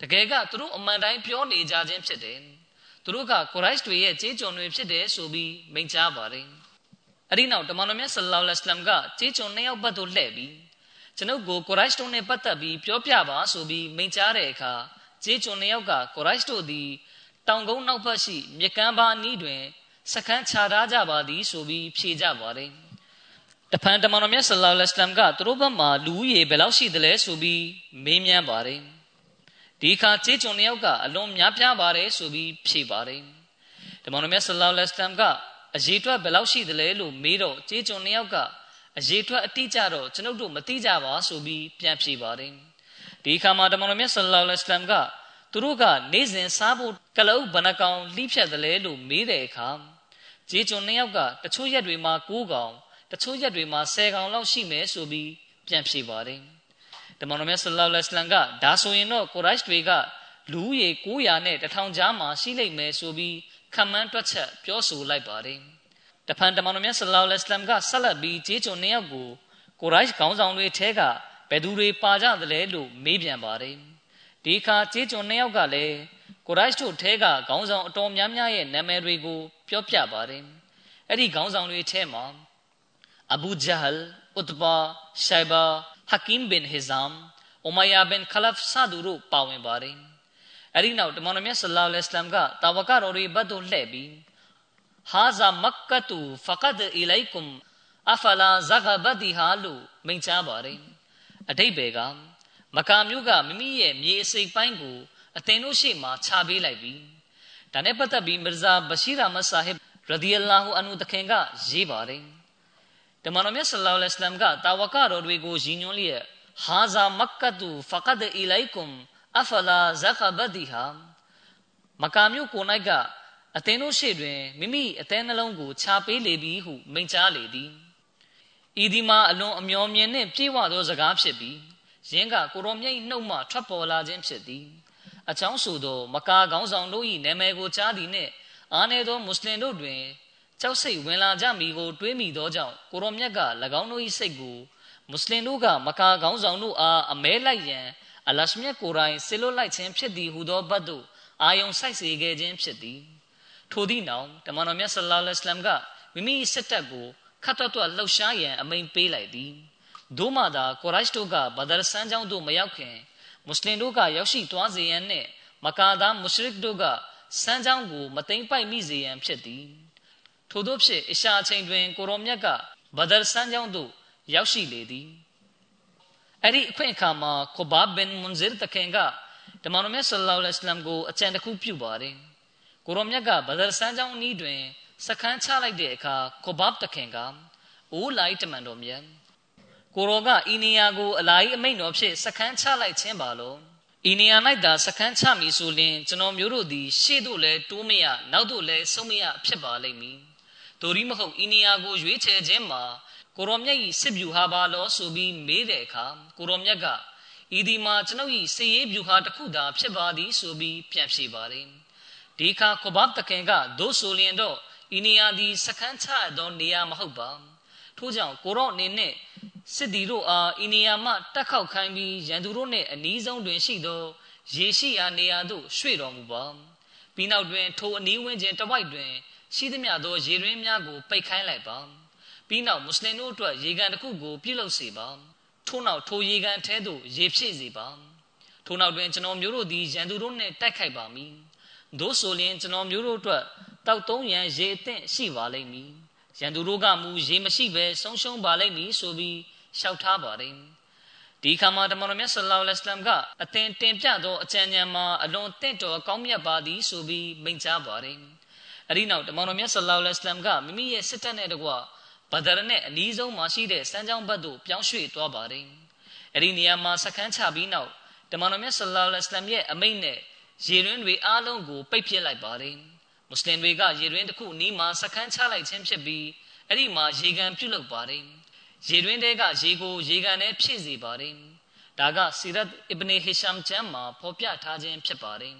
B: တကယ်ကသူတို့အမှန်တိုင်းပြောနေကြခြင်းဖြစ်တယ်သူတို့ကကိုရိုက်တွေရဲ့ကြေးကျွန်တွေဖြစ်တယ်ဆိုပြီးမိန့်ကြားပါတယ်အဲ့ဒီနောက်တမန်တော်မြတ်ဆလ္လာလဟ်အလัยဟ်ကကြေးကျွန်နှစ်ယောက်ဘက်သို့လှည့်ပြီးကျွန်ုပ်ကိုကိုရိုက်တို့နဲ့ပတ်သက်ပြီးပြောပြပါဆိုပြီးမိန့်ကြားတဲ့အခါကြေးကျွန်နှစ်ယောက်ကကိုရိုက်တို့သည် တောင်ကုန်းနောက်ဘက်ရှိမြကမ်းပါနီးတွင်စခန်းချထားကြပါသည်ဆိုပြီးဖြေကြပါတယ်တဖန်တမန်တော်မြတ်ဆလ္လာလဟ်အလัยဟ်ကသူတို့ဘက်မှာလူဦးရေဘယ်လောက်ရှိသလဲဆိုပြီးမေးမြန်းပါတယ်ဒီအခါကြေးကျွန်နှစ်ယောက်ကအလွန်များပြားပါတယ်ဆိုပြီးဖြေပါတယ်တမန်တော်မြတ်ဆလ္လာလဟ်အလัยဟ်ကအရေးအတွက်ဘယ်လောက်ရှိသလဲလို့မေးတော့ကြေးကျွန်နှစ်ယောက်ကအရေးအတွက်အတိအကျတော့ကျွန်ုပ်တို့မသိကြပါဆိုပြီးပြန်ဖြေပါတယ်ဒီအခါမှာတမန်တော်မြတ်ဆလ္လာလဟ်အလိုင်းက သူတို့ကနေ့စဉ်စားဖို့ကလအုပ်ဘဏ္ဍကောင်လှိဖြတ်တယ်လဲလို့မေးတဲ့အခါကြေးကျွန်နှစ်ယောက်ကတချို့ရက်တွေမှာ9កောင်တချို့ရက်တွေမှာ10កောင်လောက်ရှိမယ်ဆိုပြီးပြန်ဖြေပါတယ်တမန်တော်မြတ်ဆလ္လာလဟ်အလိုင်းကဒါဆိုရင်တော့ကိုရိုက်တွေကလူဦးရေ900နဲ့1000ကြားမှာရှိလိမ့်မယ်ဆိုပြီးခံမှန်းတွက်ချက်ပြောဆိုလိုက်ပါတယ်တဖန်တမန်တော်မြတ်ဆလ္လာလဟ်အလัยဟ်ကဆက်လက်ပြီးဂျေးချုံနှစ်ယောက်ကိုကိုရိုက်ခေါင်းဆောင်တွေထဲကဘယ်သူတွေပါကြသလဲလို့မေးပြန်ပါတယ် ဒီအခါဂျေးချုံနှစ်ယောက်ကလည်းကိုရိုက်တို့ထဲကခေါင်းဆောင်အတော်များများရဲ့နာမည်တွေကိုပြောပြပါတယ်အဲ့ဒီခေါင်းဆောင်တွေထဲမှာအဘူဂျဟလ်ဥတဘာရှိုင်ဘာဟကင်ဘင်ဟီဇမ်အိုမယာဘင်ခလဖ်ဆာဒူတို့ပါဝင်ပါတယ်အဲ့ဒီနောက်တမန်တော်မြတ်ဆလ္လာလဟ်အလัยဟိဝါစလမ်ကတာဝကတော်တွေဘတ်တို့လှည့်ပြီးဟာဇာမက္ကတူဖကဒ်အီလိုင်ကွမ်အဖလာဇဂဘဒီဟာလို့မိန့်ကြားပါတယ်အတိတ်ဘယ်က မကာမျိုးကမိမိရဲ့မြေအစိပ်ပိုင်းကိုအသင်တို့ရှေ့မှာခြာပေးလိုက်ပြီးဒါနဲ့ပတ်သက်ပြီးမီရဇာဘရှိရာမဆာဟစ်ရဒီအလာဟူအန်ဟူတခင်ကရေးပါတယ်တမန်တော်မြတ်ဆလ္လာလဟ်အလัยဟိဝါစလမ်ကတာဝကတော်တွေကိုရည်ညွှန်းလျက်ဟာဇာမက္ကတူဖကဒ်အီလိုင်ကွမ်အဖလာဇဂဘဒီဟာမကာမျိုးကို၌ကအသင်တို့ရှေ့တွင်မိမိအသဲနှလုံးကိုခြာပေးလေပြီဟုမိန့်ကြားလေသည်ဤဒီမှာအလွန်အမျော်မြင်နှင့်ပြေဝသောစကားဖြစ်ပြီး ယင်းကကိုရောမြိတ်နှုတ်မှထွက်ပေါ်လာခြင်းဖြစ်သည်အချောင်းဆိုသောမကာကောင်းဆောင်တို့၏နာမည်ကိုကြားသည်နှင့်အားနည်းသောမွတ်စလင်တို့တွင်ကြောက်စိတ်ဝင်လာကြမည်ကိုတွေးမိသောကြောင့်ကိုရောမြတ်က၎င်းတို့၏စိတ်ကိုမွတ်စလင်တို့ကမကာကောင်းဆောင်တို့အားအမဲလိုက်ရန်အလရှမြတ်ကိုယ်တိုင်ဆေလွတ်လိုက်ခြင်းဖြစ်သည်ဟုသောဘတ်တို့အာယုံဆိုင်စေခဲ့ခြင်းဖြစ်သည်ထိုသည့်နောက်တမန်တော်မြတ်ဆလ္လာလဟ်အလัยဟိဝါစလမ်ကမိမိစစ်တပ်ကိုခတ်တော်တော်လှုပ်ရှားရန်အမိန်ပေးလိုက်သည် ဒို့မှသာကိုရိုက်တို့ကဘဒရဆန်းကျောင်းသို့မရောက်ခင်မွတ်စလင်တို့ကရောက်ရှိသွားစေရန်နှင့်မကာသားမုရှရစ်တို့ကစန်းကျောင်းကိုမသိမ့်ပိုက်မိစေရန်ဖြစ်သည်ထို့သောဖြင့်အရှာအချိန်တွင်ကိုရောမြတ်ကဘဒရဆန်းကျောင်းသို့ရောက်ရှိလေသည်အဲ့ဒီအခွင့်အခါမှာကိုဘာဘင်မွန်ဇီရ်တခင်ကတမန်တော်မြတ်ဆလ္လာလဟ်အလัยဟိဝါစလမ်ကိုအကြံတစ်ခုပြုပါတယ်ကိုရောမြတ်ကဘဒရဆန်းကျောင်းအနီးတွင်စခန်းချလိုက်တဲ့အခါကိုဘတ်တခင်ကအိုးလိုက်တမန်တော်မြတ် ကိုရောကဤနေရာကိုအလာကြီးအမိန့်တော်ဖြင့်စခန်းချလိုက်ခြင်းပါလို့ဤနေရာ၌သာစခန်းချမည်ဆိုရင်ကျွန်တော်မျိုးတို့သည်ရှေ့သို့လည်းတိုးမရနောက်သို့လည်းဆုံးမရဖြစ်ပါလိမ့်မည်။တို့ရီမဟုတ်ဤနေရာကိုရွေးချယ်ခြင်းမှာကိုရောမြတ်၏စစ်ဗျူဟာပါလို့ဆိုပြီးမေးတဲ့အခါကိုရောမြတ်ကဤဒီမှာကျွန်ုပ်၏စည်ရေးဗျူဟာတစ်ခုသာဖြစ်ပါသည်ဆိုပြီးပြန်ဖြေပါတယ်။ဒီအခါခဘတ်တခင်ကဒို့ဆိုလျင်တော့ဤနေရာသည်စခန်းချသောနေရာမဟုတ်ပါထို့ကြောင့်ကိုရောအနေနဲ့ စစ်တီတို့အားဤနေရာမှတက်ခောက်ခိုင်းပြီးရန်သူတို့နှင့်အနီးဆုံးတွင်ရှိသောရေရှိရာနေရာသို့ရွှေ့တော်မူပါပြီးနောက်တွင်ထိုအနီးဝန်းကျင်တဝိုက်တွင်ရှိသမျှသောရေရင်းများကိုပိတ်ခိုင်းလိုက်ပါပြီးနောက်မွတ်စလင်တို့အတွက်ရေကန်တစ်ခုကိုပြုလုပ်စေပါထို့နောက်ထိုရေကန်ထဲသို့ရေဖြည့်စေပါထို့နောက်တွင်ကျွန်တော်မျိုးတို့သည်ရန်သူတို့နှင့်တိုက်ခိုက်ပါမည်သို့ဆိုလျှင်ကျွန်တော်မျိုးတို့အတွက်တောက်သုံးရန်ရေအသင့်ရှိပါလိမ့်မည်ရန်သူတို့ကမူရေမရှိဘဲဆုံးရှုံးပါလိမ့်မည်ဆိုပြီး လျှောက်ထားပါတယ်ဒီခါမှာတမန်တော်မြတ်ဆလ္လာလဟ်အလัยဟိဝါစလမ်ကအသင်တင်ပြသောအကြံဉာဏ်မှာအလွန်တင့်တော်ကောင်းမြတ်ပါသည်ဆိုပြီးမိန့်ကြားပါတယ်အဲဒီနောက်တမန်တော်မြတ်ဆလ္လာလဟ်အလัยဟိဝါစလမ်ကမိမိရဲ့စစ်တပ်နဲ့တကွဘဒရနဲ့အနီးဆုံးမှာရှိတဲ့စမ်းချောင်းဘက်သို့ပြောင်းရွှေ့သွားပါတယ်အဲဒီနေရာမှာစခန်းချပြီးနောက်တမန်တော်မြတ်ဆလ္လာလဟ်အလัยဟိဝါစလမ်ရဲ့အမိန့်နဲ့ရေရင်းတွေအားလုံးကိုပိတ်ပစ်လိုက်ပါတယ်မွတ်စလင်တွေကရေရင်းတစ်ခုနီးမှာစခန်းချလိုက်ခြင်းဖြစ်ပြီးအဲ့ဒီမှာရေကန်ပြုတ်လုပ်ပါတယ် ရေတွင်းတဲကရေကိုရေကန်နဲ့ဖြည့်စေပါတယ်ဒါကစီရတ်အစ်ဘနီဟီရှမ်ချမ်မှာဖော်ပြထားခြင်းဖြစ်ပါတယ်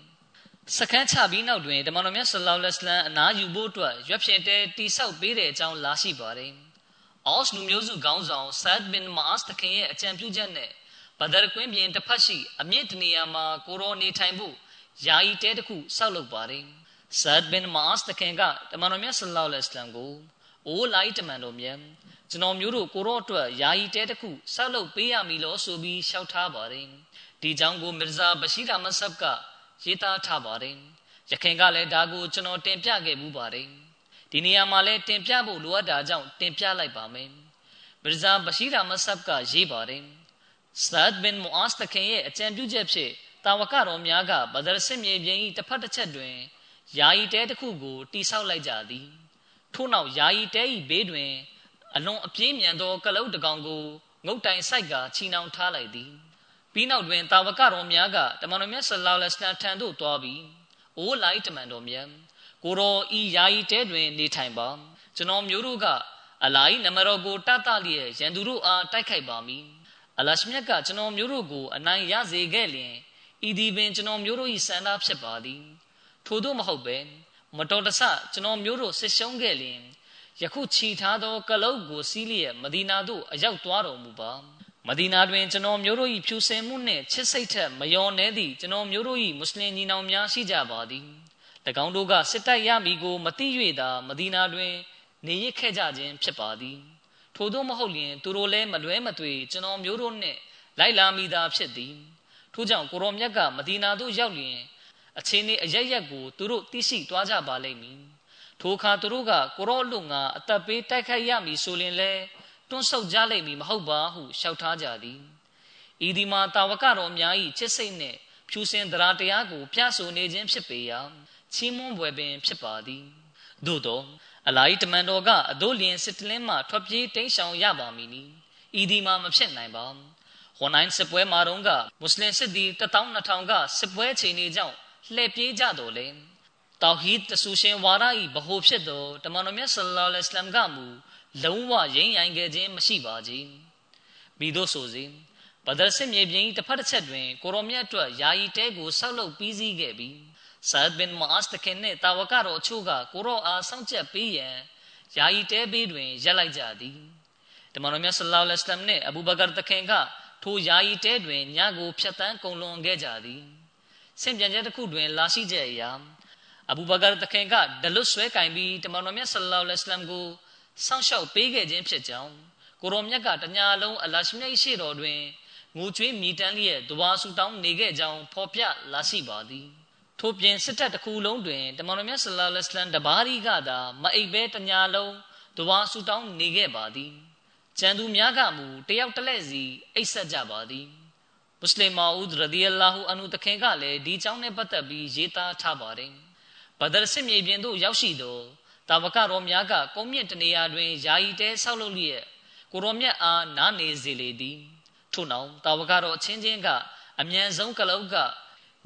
B: စခန်းချပြီးနောက်တွင်တမန်တော်မြတ်ဆလောလ္လဟ်အလัยဟ်အနာယူဖို့အတွက်ရွက်ဖြင့်တဲတိဆောက်ပေးတဲ့အကြောင်းလာရှိပါတယ်အော့စ်လူမျိုးစုခေါင်းဆောင်ဆတ်ဘင်မာစ်တခင်ရဲ့အကြံပြုချက်နဲ့ဘဒရကွင်းပြင်တစ်ဖက်ရှိအမြင့်တနေရာမှာကိုရောနေထိုင်ဖို့ယာယီတဲတစ်ခုဆောက်လုပ်ပါတယ်ဆတ်ဘင်မာစ်တခင်ကတမန်တော်မြတ်ဆလောလ္လဟ်အလัยဟ်ကိုအိုးလိုက်တမန်တော်မြတ် ကျွန်တော်မျိုးတို့ကိုရောအတွက်ယာယီတဲတစ်ခုဆောက်လုပ်ပေးရမည်လို့ဆိုပြီးလျှောက်ထားပါတယ်ဒီကြောင့်ကိုမီရဇာဘရှိရာမဆပ်ကရေးသားထားပါတယ်ရခင်ကလည်းဒါကိုကျွန်တော်တင်ပြခဲ့မှုပါတယ်ဒီနေရာမှာလည်းတင်ပြဖို့လိုအပ်တာကြောင့်တင်ပြလိုက်ပါမယ်မီရဇာဘရှိရာမဆပ်ကရေးပါတယ်ဆတ်ဘင်မူအာစ်တခင်ရဲ့အကြံပြုချက်ဖြင့်တာဝကတော်များကဘဒရစစ်မြေပြင်၏တစ်ဖက်တစ်ချက်တွင်ယာယီတဲတစ်ခုကိုတိဆောက်လိုက်ကြသည်ထို့နောက်ယာယီတဲ၏ဘေးတွင် အလွန်အပြင်းမြန်သောကလုတ်တကောင်ကိုငုတ်တိုင်ဆိုင်ကချီနှောင်ထားလိုက်သည်ပြီးနောက်တွင်တာဝကတော်များကတမန်တော်မြတ်ဆလောလ္လဟ်အလိုင်းထံသို့သွားပြီးအိုးလိုက်တမန်တော်မြတ်ကိုတော်ဤယာယီတဲတွင်နေထိုင်ပါကျွန်တော်မျိုးတို့ကအလာဟ်နမတော်ကိုတတ်တလျက်ရန်သူတို့အားတိုက်ခိုက်ပါမည်အလရှမြတ်ကကျွန်တော်မျိုးတို့ကိုအနိုင်ရစေခဲ့လျင်ဤဒီပင်ကျွန်တော်မျိုးတို့၏စံသားဖြစ်ပါသည်ထို့သောမဟုတ်ပဲမတော်တဆကျွန်တော်မျိုးတို့ဆစ်ရှုံးခဲ့လျင် ယခုခြီထားသောကလုတ်ကိုစီးလျက်မဒီနာသို့အရောက်သွားတော်မူပါမဒီနာတွင်ကျွန်တော်မျိုးတို့၏ဖြူစင်မှုနှင့်ချစ်စိတ်ထက်မယောနဲသည့်ကျွန်တော်မျိုးတို့၏မွတ်စလင်ညီနောင်များရှိကြပါသည်၎င်းတို့ကစစ်တိုက်ရမည်ကိုမသိ၍သာမဒီနာတွင် နေရစ်ခဲ့ကြခြင်းဖြစ်ပါသည်ထို့သောမဟုတ်လျင်သူတို့လည်းမလွဲမသွေကျွန်တော်မျိုးတို့နှင့်လိုက်လာမိသားဖြစ်သည်ထို့ကြောင့်ကိုရောမြတ်ကမဒီနာသို့ရောက်လျင်အချင်းဤအရရက်ကိုသူတို့သိရှိသွားကြပါလိမ့်မည် ထိုအခါသူတို့ကကိုရောလူငါအသက်ပေးတိုက်ခိုက်ရမည်ဆိုရင်လဲတွန်းဆုတ်ကြလိမ့်မည်မဟုတ်ပါဟုလျှောက်ထားကြသည်ဤဒီမှာတာဝကတော်များ၏ချစ်စိတ်နှင့်ဖြူစင်တရားတရားကိုပြဆိုနေခြင်းဖြစ်ပေရာချီးမွမ်းပွဲပင်ဖြစ်ပါသည်သို့သောအလာဤတမန်တော်ကအတို့လျင်စစ်တလင်းမှထွက်ပြေးတိမ်းရှောင်ရပါမည်နီဤဒီမှာမဖြစ်နိုင်ပါဟွန်နိုင်စစ်ပွဲမှာတော့ကမွတ်စလင်စစ်သည်12000ကစစ်ပွဲချိန်နေကြောင်းလှည့်ပြေးကြတော်လဲ တောဟီဒ်တဆူရှင်ဝါရဤဘဟုဖြစ်သောတမန်တော်မြတ်ဆလ္လာလဟ်အလัยဟ်ကမူလုံးဝရင်းရိုင်းခဲ့ခြင်းမရှိပါကြီးမိတို့ဆိုစေဘဒရ်စစ်မြေပြင်တစ်ဖက်တစ်ချက်တွင်ကိုရောမြတ်အတွက်ယာယီတဲကိုဆောက်လုပ်ပြီးစီးခဲ့ပြီးဆာဒ်ဘင်မအာစ်တခင်နှင့်တာဝကတော်အချို့ကကိုရောအားစောင့်ကြပ်ပေးရန်ယာယီတဲဘေးတွင်ရက်လိုက်ကြသည်တမန်တော်မြတ်ဆလ္လာလဟ်အလัยဟ်နှင့်အဘူဘကာတခင်ကထိုယာယီတဲတွင်ညကိုဖြတ်တန်းကုံလွန်ခဲ့ကြသည်ဆင်ပြန်ချက်တစ်ခုတွင် လာရှိချက်အရာ အဘူဘကာတခင်ကဒလွတ်ဆွဲကင်ပြီးတမန်တော်မြတ်ဆလ္လာလဟ်အလัยဟ်ကိုစောင့်ရှောက်ပေးခဲ့ခြင်းဖြစ်ကြောင်းကိုရောမြတ်ကတညာလုံးအလရှမြတ်ရှိတော်တွင်ငိုကြွေးမြည်တမ်းလျက်တဝါဆူတောင်းနေခဲ့ကြောင်းဖော်ပြလာရှိပါသည်ထို့ပြင်စစ်တပ်တစ်ခုလုံးတွင်တမန်တော်မြတ်ဆလ္လာလဟ်အလัยဟ်တဘာရီကသာမအိပ်ဘဲတညာလုံးတဝါဆူတောင်းနေခဲ့ပါသည်ကျန်သူများကမူတယောက်တလဲစီအိတ်ဆက်ကြပါသည်မွတ်စလင်မာဦးရဒီအလာဟူအန်ဟူတခင်ကလည်းဒီကြောင်းနဲ့ပတ်သက်ပြီးရေးသားထားပါတယ် ဘဒရ်စစ်မြေပြင်သို့ရောက်ရှိသောတာဝကတော်များကကုန်းမြင့်တနေရာတွင်ယာယီတဲဆောက်လုပ်လျက်ကိုရောမြတ်အားနားနေစေလေသည်ထို့နောက်တာဝကတော်အချင်းချင်းကအမြန်ဆုံးကလုတ်က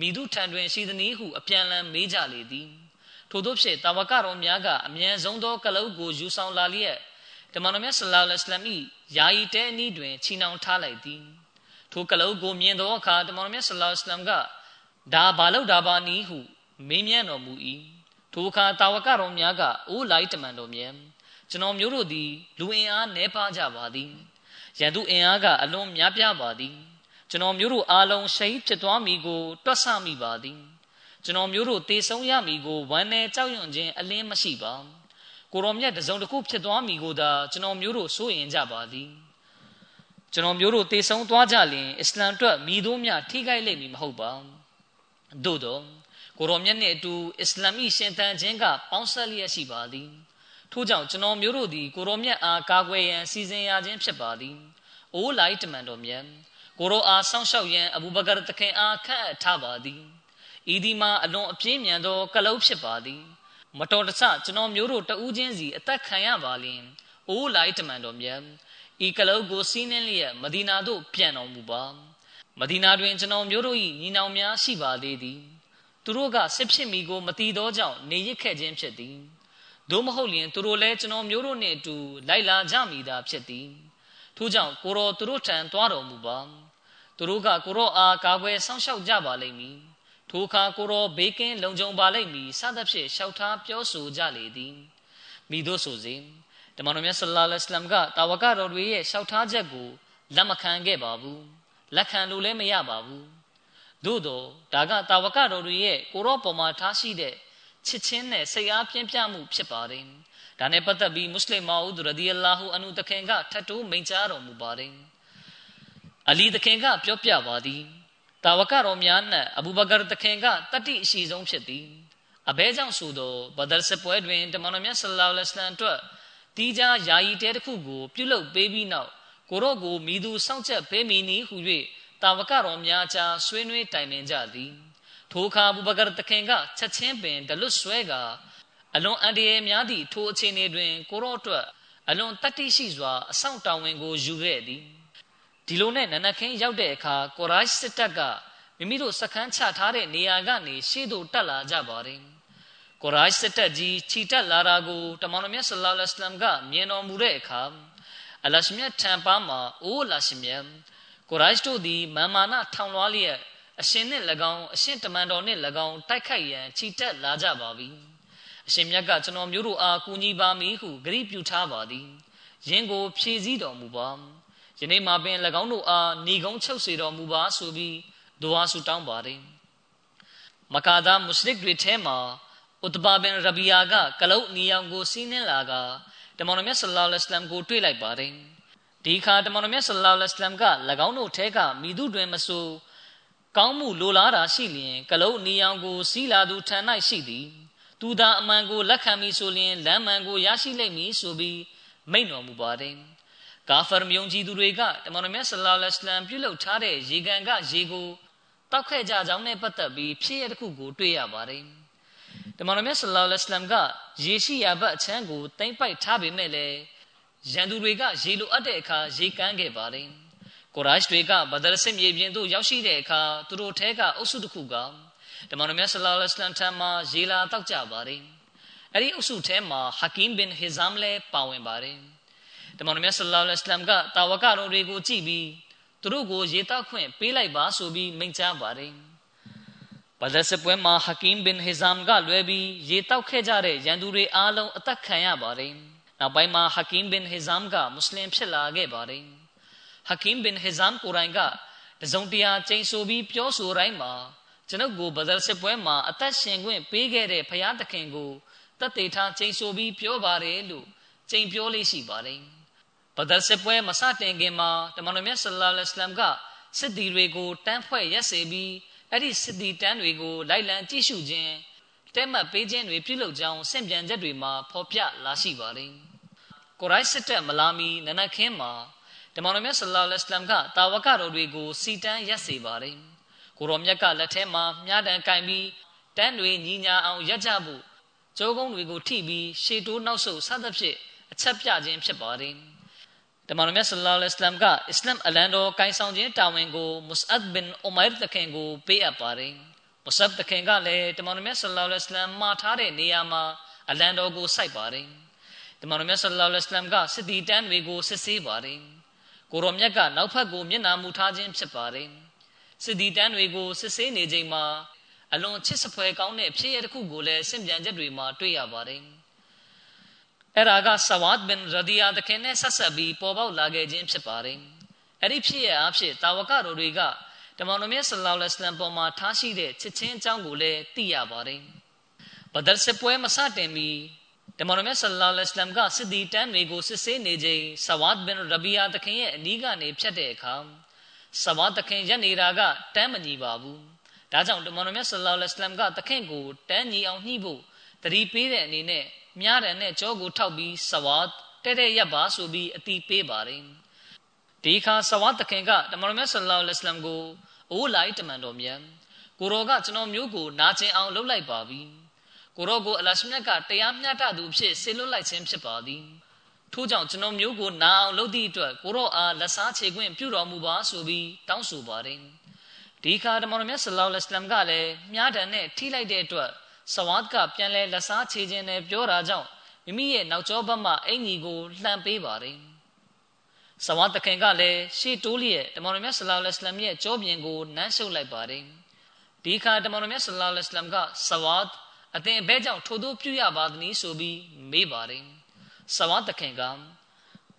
B: မိသူထံတွင်ရှိသည်နည်းဟုအပြန်လန်းမေးကြလေသည်ထို့သောဖြင့်တာဝကတော်များကအမြန်ဆုံးသောကလုတ်ကိုယူဆောင်လာလျက်တမန်တော်မြတ်ဆလ္လာလဟ်အလัยဟ်ယာယီတဲအနီးတွင်ချီနှောင်ထားလိုက်သည်ထိုကလုတ်ကိုမြင်သောအခါတမန်တော်မြတ်ဆလ္လာလဟ်အလัยဟ်ကဒါဘာလို့ဒါဘာနီးဟု မေးမြန်းတော်မူ၏ထိုအခါတာဝကတော်များကအိုးလိုက်တမန်တော်မြတ်ကျွန်တော်မျိုးတို့သည် လူအင်အားနှဲပါကြပါသည်ရန်သူအင်အားကအလွန်များပြားပါသည် ကျွန်တော်မျိုးတို့အားလုံးရှိဖြစ်သွားမိကိုတွက်ဆမိပါသည်ကျွန်တော်မျိုးတို့တေဆုံးရမိကိုဝမ်းနဲ့ကြောက်ရွံ့ခြင်းအလင်းမရှိပါကိုရောမြတ်တစုံတစ်ခုဖြစ်သွားမိကိုသာကျွန်တော်မျိုးတို့စိုးရင်ကြပါသည်ကျွန်တော်မျိုးတို့တေဆုံးသွားကြလျင်အစ္စလမ်အတွက်မိတို့များထိခိုက်လိမ့်မည်မဟုတ်ပါသို့တော့ ကိုရောမြတ်နှင့်အတူအစ္စလာမီရှင်သန်ခြင်းကပေါင်းဆက်လျက်ရှိပါသည်ထို့ကြောင့်ကျွန်တော်မျိုးတို့သည်ကိုရောမြတ်အားကာကွယ်ရန်စီစဉ်ရခြင်းဖြစ်ပါသည်အိုးလိုက်တမန်တော်မြတ်ကိုရောအားစောင့်ရှောက်ရန်အဘူဘကာတခင်အားခန့်အပ်ထားပါသည်ဤဒီမှာအလွန်အပြင်းမြန်သောကလုတ်ဖြစ်ပါသည်မတော်တဆကျွန်တော်မျိုးတို့တဦးချင်းစီအသက်ခံရပါလျင်အိုးလိုက်တမန်တော်မြတ်ဤကလုတ်ကိုစီးနှင်းလျက်မဒီနာသို့ပြန်တော်မူပါမဒီနာတွင်ကျွန်တော်မျိုးတို့၏ညီနောင်များရှိပါသေးသည် သူတို့ကစစ်ဖြစ်မိကိုမတီသောကြောင့်နေရစ်ခဲ့ခြင်းဖြစ်သည်သို့မဟုတ်လျင်သူတို့လည်းကျွန်တော်မျိုးတို့နှင့်အတူလိုက်လာကြမိတာဖြစ်သည်ထို့ကြောင့်ကိုရောသူတို့ထံသွားတော်မူပါသူတို့ကကိုရောအားကာကွယ်စောင့်ရှောက်ကြပါလိမ့်မည်ထိုအခါကိုရောဘေးကင်းလုံခြုံပါလိမ့်မည်စသဖြင့်လျှောက်ထားပြောဆိုကြလေသည်မိတို့ဆိုစေတမန်တော်မြတ်ဆလ္လာလဟ်အလัยဟ်ကတာဝကတော်တွေရဲ့လျှောက်ထားချက်ကိုလက်မခံခဲ့ပါဘူးလက်ခံလို့လည်းမရပါဘူး သို့တော့ဒါကတာဝကတော်တွေရဲ့ကိုရောပေါ်မှာထားရှိတဲ့ချစ်ချင်းနဲ့စိတ်အားပြင်းပြမှုဖြစ်ပါတယ်။ဒါနဲ့ပတ်သက်ပြီးမွတ်စလင်မာဦးရဒီအလာဟူအနုတခင်ကထတ်တိုးမိန့်ကြားတော်မူပါတယ်။အလီတခင်ကပြောပြပါသည်။တာဝကတော်များနဲ့အဘူဘကာတခင်ကတတိအရှိဆုံးဖြစ်သည်။အဘဲကြောင့်ဆိုသောဘဒရ်စပွဲတွင်တမန်တော်မြတ်ဆလ္လာလဟ်အလัยဟ်အတွက်တီးခြားယာယီတဲတစ်ခုကိုပြုလုပ်ပေးပြီးနောက်ကိုရော့ကိုမိသူစောင့်ချက်ပေးမည်နည်းဟု၍ တာဝကတော်များကြားဆွေးနွေးတိုင်ပင်ကြသည်ထိုအခါဘူဘကာတခင်ကချက်ချင်းပင်ဒလွတ်ဆွဲကအလွန်အန္တရာယ်များသည့်ထိုအခြေအနေတွင် ကိုရော့အတွက်အလွန်တတ္တိရှိစွာအဆောင်တောင်းဝင်ကိုယူခဲ့သည်ဒီလိုနဲ့နနခင်းရောက်တဲ့အခါကိုရိုက်စစ်တပ်ကမိမိတို့စခန်းချထားတဲ့နေရာကနေရှေ့သို့တက်လာကြပါတယ်ကိုရိုက်စစ်တပ်ကြီးခြိတက်လာတာကိုတမန်တော်မြတ်ဆလ္လာလဟ်အလัยဟ်ကမြင်တော်မူတဲ့အခါအလရှမြတ်ထံပါမှာအိုးလရှမြတ် ကိုရိုက်တို့သည်မာမာနထောင်လွှားလျက်အရှင်နှင့်၎င်းအရှင်တမန်တော်နှင့်၎င်းတိုက်ခိုက်ရန်ခြိတက်လာကြပါပြီအရှင်မြတ်ကကျွန်တော်မျိုးတို့အားကူညီပါမည်ဟုဂရုပြုထားပါသည်ယင်းကိုဖြည့်ဆည်းတော်မူပါယနေ့မှာပင်၎င်းတို့အားဏီကုန်းချုပ်စေတော်မူပါဆိုပြီးဒွါဆုတောင်းပါတယ်မကာဒါမုစလစ်တွေထဲမှာဥတဘာဘင်ရဘီယာကကလုတ်နီယောင်ကိုစီးနှင်းလာကတတမန်တော်မြတ်ဆလ္လာလဟ်အလัยဟိဝါစလမ်ကိုတွေ့လိုက်ပါတယ် ဒီခါတမန်တော်မြတ်ဆလ္လာလဟ်အလัยဟိဝါစလမ်က၎င်းတို့ထဲကမိသူတွင်မဆိုကောင်းမှုလိုလားတာရှိလျင်ကလုံးနီယောင်ကိုစီးလာသူထံ၌ရှိသည်သူသာအမှန်ကိုလက်ခံပြီးဆိုလျင်လမ်းမှန်ကိုရရှိလိမ့်မည်ဆိုပြီးမိန့်တော်မူပါတယ်ကာဖာမြုံကြီးသူတွေကတမန်တော်မြတ်ဆလ္လာလဟ်အလัยဟိဝါစလမ်ပြုလုပ်ထားတဲ့ရေကန်ကရေကိုတောက်ခဲ့ကြကြောင်းနဲ့ပတ်သက်ပြီးဖြစ်ရတဲ့ခုကိုတွေ့ရပါတယ်တမန်တော်မြတ်ဆလ္လာလဟ်အလัยဟိဝါစလမ်ကရေရှိရာဘတ်အချမ်းကိုတိမ့်ပိုက်ထားပေမဲ့လည်း ရန်သူတွေကရေလိုအပ်တဲ့အခါရေကမ်းခဲ့ပါတယ်ကိုရိုက်တွေကဘဒရစစ်မြေပြင်သို့ရောက်ရှိတဲ့အခါသူတို့ထဲကအုပ်စုတစ်ခုကတမန်တော်မြတ်ဆလ္လာလဟ်အလัยဟိဝါစလမ်ထံမှာရေလာတောက်ကြပါတယ်အဲ့ဒီအုပ်စုထဲမှာဟာကင်ဘင်ဟီဇမ်လည်းပါဝင်ပါတယ်တမန်တော်မြတ်ဆလ္လာလဟ်အလัยဟိဝါစလမ်ကတာဝကတော်တွေကိုကြည့်ပြီးသူတို့ကိုရေတောက်ခွင့်ပေးလိုက်ပါဆိုပြီးမိန့်ကြားပါတယ်ဘဒရစစ်ပွဲမှာဟာကင်ဘင်ဟီဇမ်ကလွဲပြီးရေတောက်ခဲ့ကြတဲ့ရန်သူတွေအားလုံးအသက်ခံရပါတယ် နောက်ပိုင်းမှာဟာကင်ဘင်ဟီဇမ်ကမွတ်စလင်ဖြစ်လာခဲ့ပါတယ်ဟကင်ဘင်ဟီဇမ်ကိုရိုင်ကတစုံတရာကျိန်ဆိုပြီးပြောဆိုတိုင်းမှာကျွန်ုပ်ကိုဘဒရစစ်ပွဲမှာအသက်ရှင်ခွင့်ပေးခဲ့တဲ့ဖယားသခင်ကိုတတ်တေထားကျိန်ဆိုပြီးပြောပါတယ်လို့ကျိန်ပြောလေးရှိပါတယ်ဘဒရစစ်ပွဲမစတင်ခင်မှာတမန်တော်မြတ်ဆလ္လာလဟ်အလัยဟိဝါစလမ်ကစစ်သည်တွေကိုတန်းဖွဲ့ရက်စေပြီးအဲ့ဒီစစ်သည်တန်းတွေကိုလိုက်လံကြည့်ရှုခြင်းတဲမှတ်ပေးခြင်းတွေပြုလုပ်ကြောင်းစင့်ပြန်ချက်တွေမှာဖော်ပြလာရှိပါတယ် ကိုရိုက်စစ်တပ်မလာမီနနခင်းမှာတမန်တော်မြတ်ဆလ္လာလဟ်အလัยဟိဝါစလမ်ကတာဝကတော်တွေကိုစီတန်းရက်စေပါတယ်ကိုရောမြတ်ကလက်ထဲမှာမြားတံကင်ပြီးတန်းတွေညီညာအောင်ရက်ကြဖို့ကျိုးကုန်းတွေကိုထိပြီးရှေတိုးနောက်ဆုတ်စသဖြင့်အချက်ပြခြင်းဖြစ်ပါတယ်တမန်တော်မြတ်ဆလ္လာလဟ်အလัยဟိဝါစလမ်ကအစ္စလမ်အလန်တော်ကိုင်ဆောင်ခြင်းတာဝန်ကိုမုစအတ်ဘင်အူမိုင်တခင်ကိုပေးအပ်ပါတယ်မုစအတ်တခင်ကလည်းတမန်တော်မြတ်ဆလ္လာလဟ်အလัยဟိဝါစလမ်မှာထားတဲ့နေရာမှာအလန်တော်ကိုစိုက်ပါတယ် တမန်တော်မြတ်ဆလ္လာလဟ်အလัยဟိဝါစလမ်ကစစ်တီတန်းတွေကိုစစ်ဆေးပါတယ်ကိုရောမြတ်ကနောက်ဖက်ကိုမျက်နှာမူထားခြင်းဖြစ်ပါတယ်စစ်တီတန်းတွေကိုစစ်ဆေးနေချိန်မှာအလွန်ချစ်စပွဲကောင်းတဲ့ဖြစ်ရတစ်ခုကိုလည်းစင်ပြန်ချက်တွေမှာတွေ့ရပါတယ်အဲ့ဒါကဆဝတ်ဘင်ရဒီယာတခင်နဲ့ဆက်ဆက်ပြီးပေါ်ပေါက်လာခဲ့ခြင်းဖြစ်ပါတယ်အဲ့ဒီဖြစ်ရအဖြစ်တာဝကတော်တွေကတမန်တော်မြတ်ဆလောလ္လဟ်အလัยဟိပေါ်မှာထားရှိတဲ့ချစ်ချင်းအကြောင်းကိုလည်းသိရပါတယ်ဘဒရ်စစ်ပွဲမစတင်မီ တမန်တော်မြတ်ဆလောလ္လဟ်အလัยဟိကစစ်ဒီတန်းတွေကိုစစ်ဆေးနေချိန်ဆဝတ်ဘင်ရဘီယာတခင်ရဲ့အနီးကနေဖြတ်တဲ့အခါဆဝတ်တခင်ရက်နေတာကတန်းမညီပါဘူးဒါကြောင့်တမန်တော်မြတ်ဆလောလ္လဟ်အလัยဟိကတခင်ကိုတန်းညီအောင်ညှိဖို့တတိပေးတဲ့အနေနဲ့မြားတယ်နဲ့ကြောကိုထောက်ပြီးဆဝတ်တဲ့တဲ့ရပ်ပါဆိုပြီးအတီးပေးပါတယ်ဒီခါဆဝတ်တခင်ကတမန်တော်မြတ်ဆလောလ္လဟ်အလัยဟိကိုအိုးလိုက်တမန်တော်မြတ်ကိုရောကကျွန်တော်မျိုးကိုနာကျင်အောင်လှုပ်လိုက်ပါပြီ ကိုရောကိုအလရှမြတ်ကတရားမျှတသူဖြစ်ဆေလွတ်လိုက်ခြင်းဖြစ်ပါသည်ထို့ကြောင့်ကျွန်တော်မျိုးကိုနာအောင်လုပ်သည့်အတွက်ကိုရောအားလက်စားချေခွင့်ပြုတော်မူပါဆိုပြီးတောင်းဆိုပါတယ်ဒီခါတမန်တော်မြတ်ဆလောလ္လဟ်အလัยဟိကလည်းမြားတန်နဲ့ထိလိုက်တဲ့အတွက်ဆဝတ်ကပြန်လဲလက်စားချေခြင်းနဲ့ပြောတာကြောင့်မိမိရဲ့နောက်ကျောဘက်မှအင်ကြီးကိုလှန်ပေးပါတယ်ဆဝတ်တခင်ကလည်းရှေ့တိုးလျက်တမန်တော်မြတ်ဆလောလ္လဟ်အလัยဟိရဲ့ကြောပြင်ကိုနမ်းရှုပ်လိုက်ပါတယ်ဒီခါတမန်တော်မြတ်ဆလောလ္လဟ်အလัยဟိကဆဝတ် အသင်ဘဲကြောင့်ထို့သောပြုရပါသည်ဆိုပြီးမေးပါတယ်ဆဝတ်တခင်က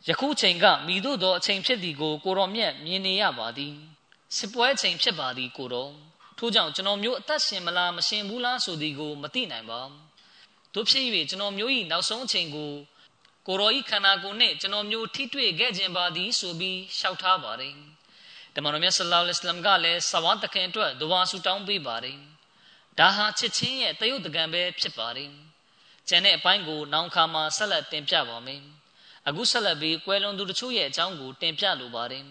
B: ယခုချိန်ကမိတို့သောအချိန်ဖြစ်သည်ကိုကိုတော်မြတ်မြင်နေရပါသည်စစ်ပွဲချိန်ဖြစ်ပါသည်ကိုတော်ထို့ကြောင့်ကျွန်တော်မျိုးအသက်ရှင်မလားမရှင်ဘူးလားဆိုသည်ကိုမသိနိုင်ပါတို့ဖြစ်၍ကျွန်တော်မျိုး၏နောက်ဆုံးအချိန်ကိုကိုရောဤခန္ဓာကိုယ်နဲ့ကျွန်တော်မျိုးထိတွေ့ခဲ့ခြင်းပါသည်ဆိုပြီးလျှောက်ထားပါတယ်တမန်တော်မြတ်ဆလ္လာလဟ်အလัยဟ်ကလည်းဆဝတ်တခင်အတွက်ဒွါဆူတောင်းပေးပါတယ် ဒါဟာချစ်ချင်းရဲ့တယုတ်တကံပဲဖြစ်ပါတယ်ကျန်တဲ့အပိုင်းကိုနောင်ခါမှာဆက်လက်တင်ပြပါမယ်အခုဆက်လက်ပြီးကွယ်လွန်သူတို့ရဲ့အကြောင်းကိုတင်ပြလိုပါတယ်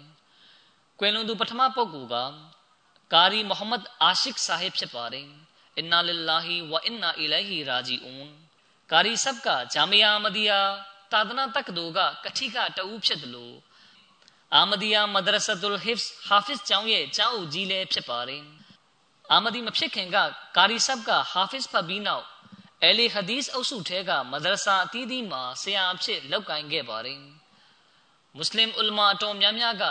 B: ကွယ်လွန်သူပထမပုဂ္ဂိုလ်ကကာရီမိုဟမ္မဒ်အာရှစ်ဆာဟစ်ဖြစ်ပါတယ်အင်နာလ illah ဝအင်နာအီလိုင်ဟီရာဂျီအွန်ကာရီဆပ်ကဂျာမီယာမဒီယာတာဒနာတက္ကသိုလ်ကကတိကတဦးဖြစ်တယ်လို့အာမဒီယာမဒရဆတ်ုလ်ဟစ်ဟာဖစ်ကျောင်းရဲ့ကျောင်းအုပ်ကြီးလည်းဖြစ်ပါတယ် အာမဒီမဖြစ်ခင်ကကာရီဆပ်ကဟာဖစ်ဖတ်ပြီးနောက်အဲလီဟဒီစ်အုပ်စုထဲကမဒရဆာအသီးသီးမှာဆရာအဖြစ်လုပ်ကိုင်ခဲ့ပါတယ်မွတ်စလင်အူလမာအတော်များများက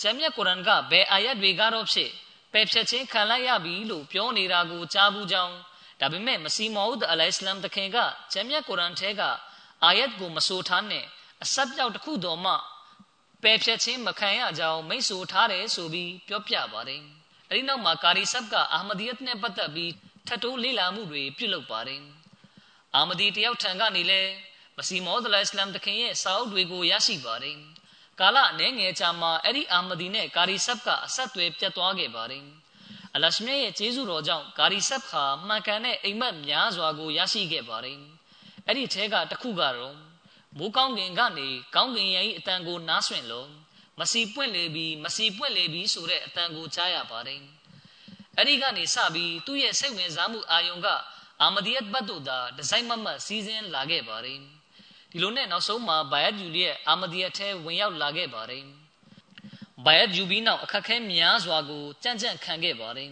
B: ဂျမ်မြတ်ကုရ်အန်ကဘယ်အာယတ်တွေကတော့ဖြစ်ပယ်ဖြတ်ခြင်းခံလိုက်ရပြီလို့ပြောနေတာကိုကြားဘူးကြောင်းဒါပေမဲ့မစီမောဒ်အလိုင်စလမ်တခင်ကဂျမ်မြတ်ကုရ်အန်ထဲကအာယတ်ကိုမဆိုထားနဲ့အဆက်ပြောက်တစ်ခုတော်မှပယ်ဖြတ်ခြင်းမခံရကြောင်းမိတ်ဆိုထားတယ်ဆိုပြီးပြောပြပါတယ် အဲဒီနောက်မှာကာရီဆပ်ကအာမဒီယတ်နဲ့ပတ်သက်ပြီးထပ်တိုးလေ့လာမှုတွေပြုလုပ်ပါတယ်အာမဒီတယောက်ထံကနေလဲမစီမောဒလအစ္စလမ်တခင်ရဲ့စာအုပ်တွေကိုရရှိပါတယ်ကာလအနေငယ်ကြာမှာအဲ့ဒီအာမဒီနဲ့ကာရီဆပ်ကအဆက်အသွယ်ပြတ်သွားခဲ့ပါတယ်အလရှမြရဲ့ကျေးဇူးတော်ကြောင့်ကာရီဆပ်ခါမှန်ကန်တဲ့အိမ်မက်များစွာကိုရရှိခဲ့ပါတယ်အဲ့ဒီထဲကတစ်ခုကတော့မိုးကောင်းကင်ကနေကောင်းကင်ရဲ့အတန်ကိုနားဆွင့်လို့ မစီပွင့်လေပြီးမစီပွင့်လေပြီးဆိုတဲ့အတန်ကိုကြားရပါတယ်အဲ့ဒီကနေစပြီးသူ့ရဲ့စိတ်ဝင်စားမှုအာယုံကအာမဒီယတ်ဘတ်တို့သာဒီဇိုင်းမမတ်စီစဉ်လာခဲ့ပါတယ်ဒီလိုနဲ့နောက်ဆုံးမှာဘိုင်ယတ်ယူရဲ့အာမဒီယတ်ထဲဝင်ရောက်လာခဲ့ပါတယ်ဘိုင်ယတ်ယူပြီးနောက်အခက်ခဲများစွာကိုကြန့်ကြန့်ခံခဲ့ပါတယ်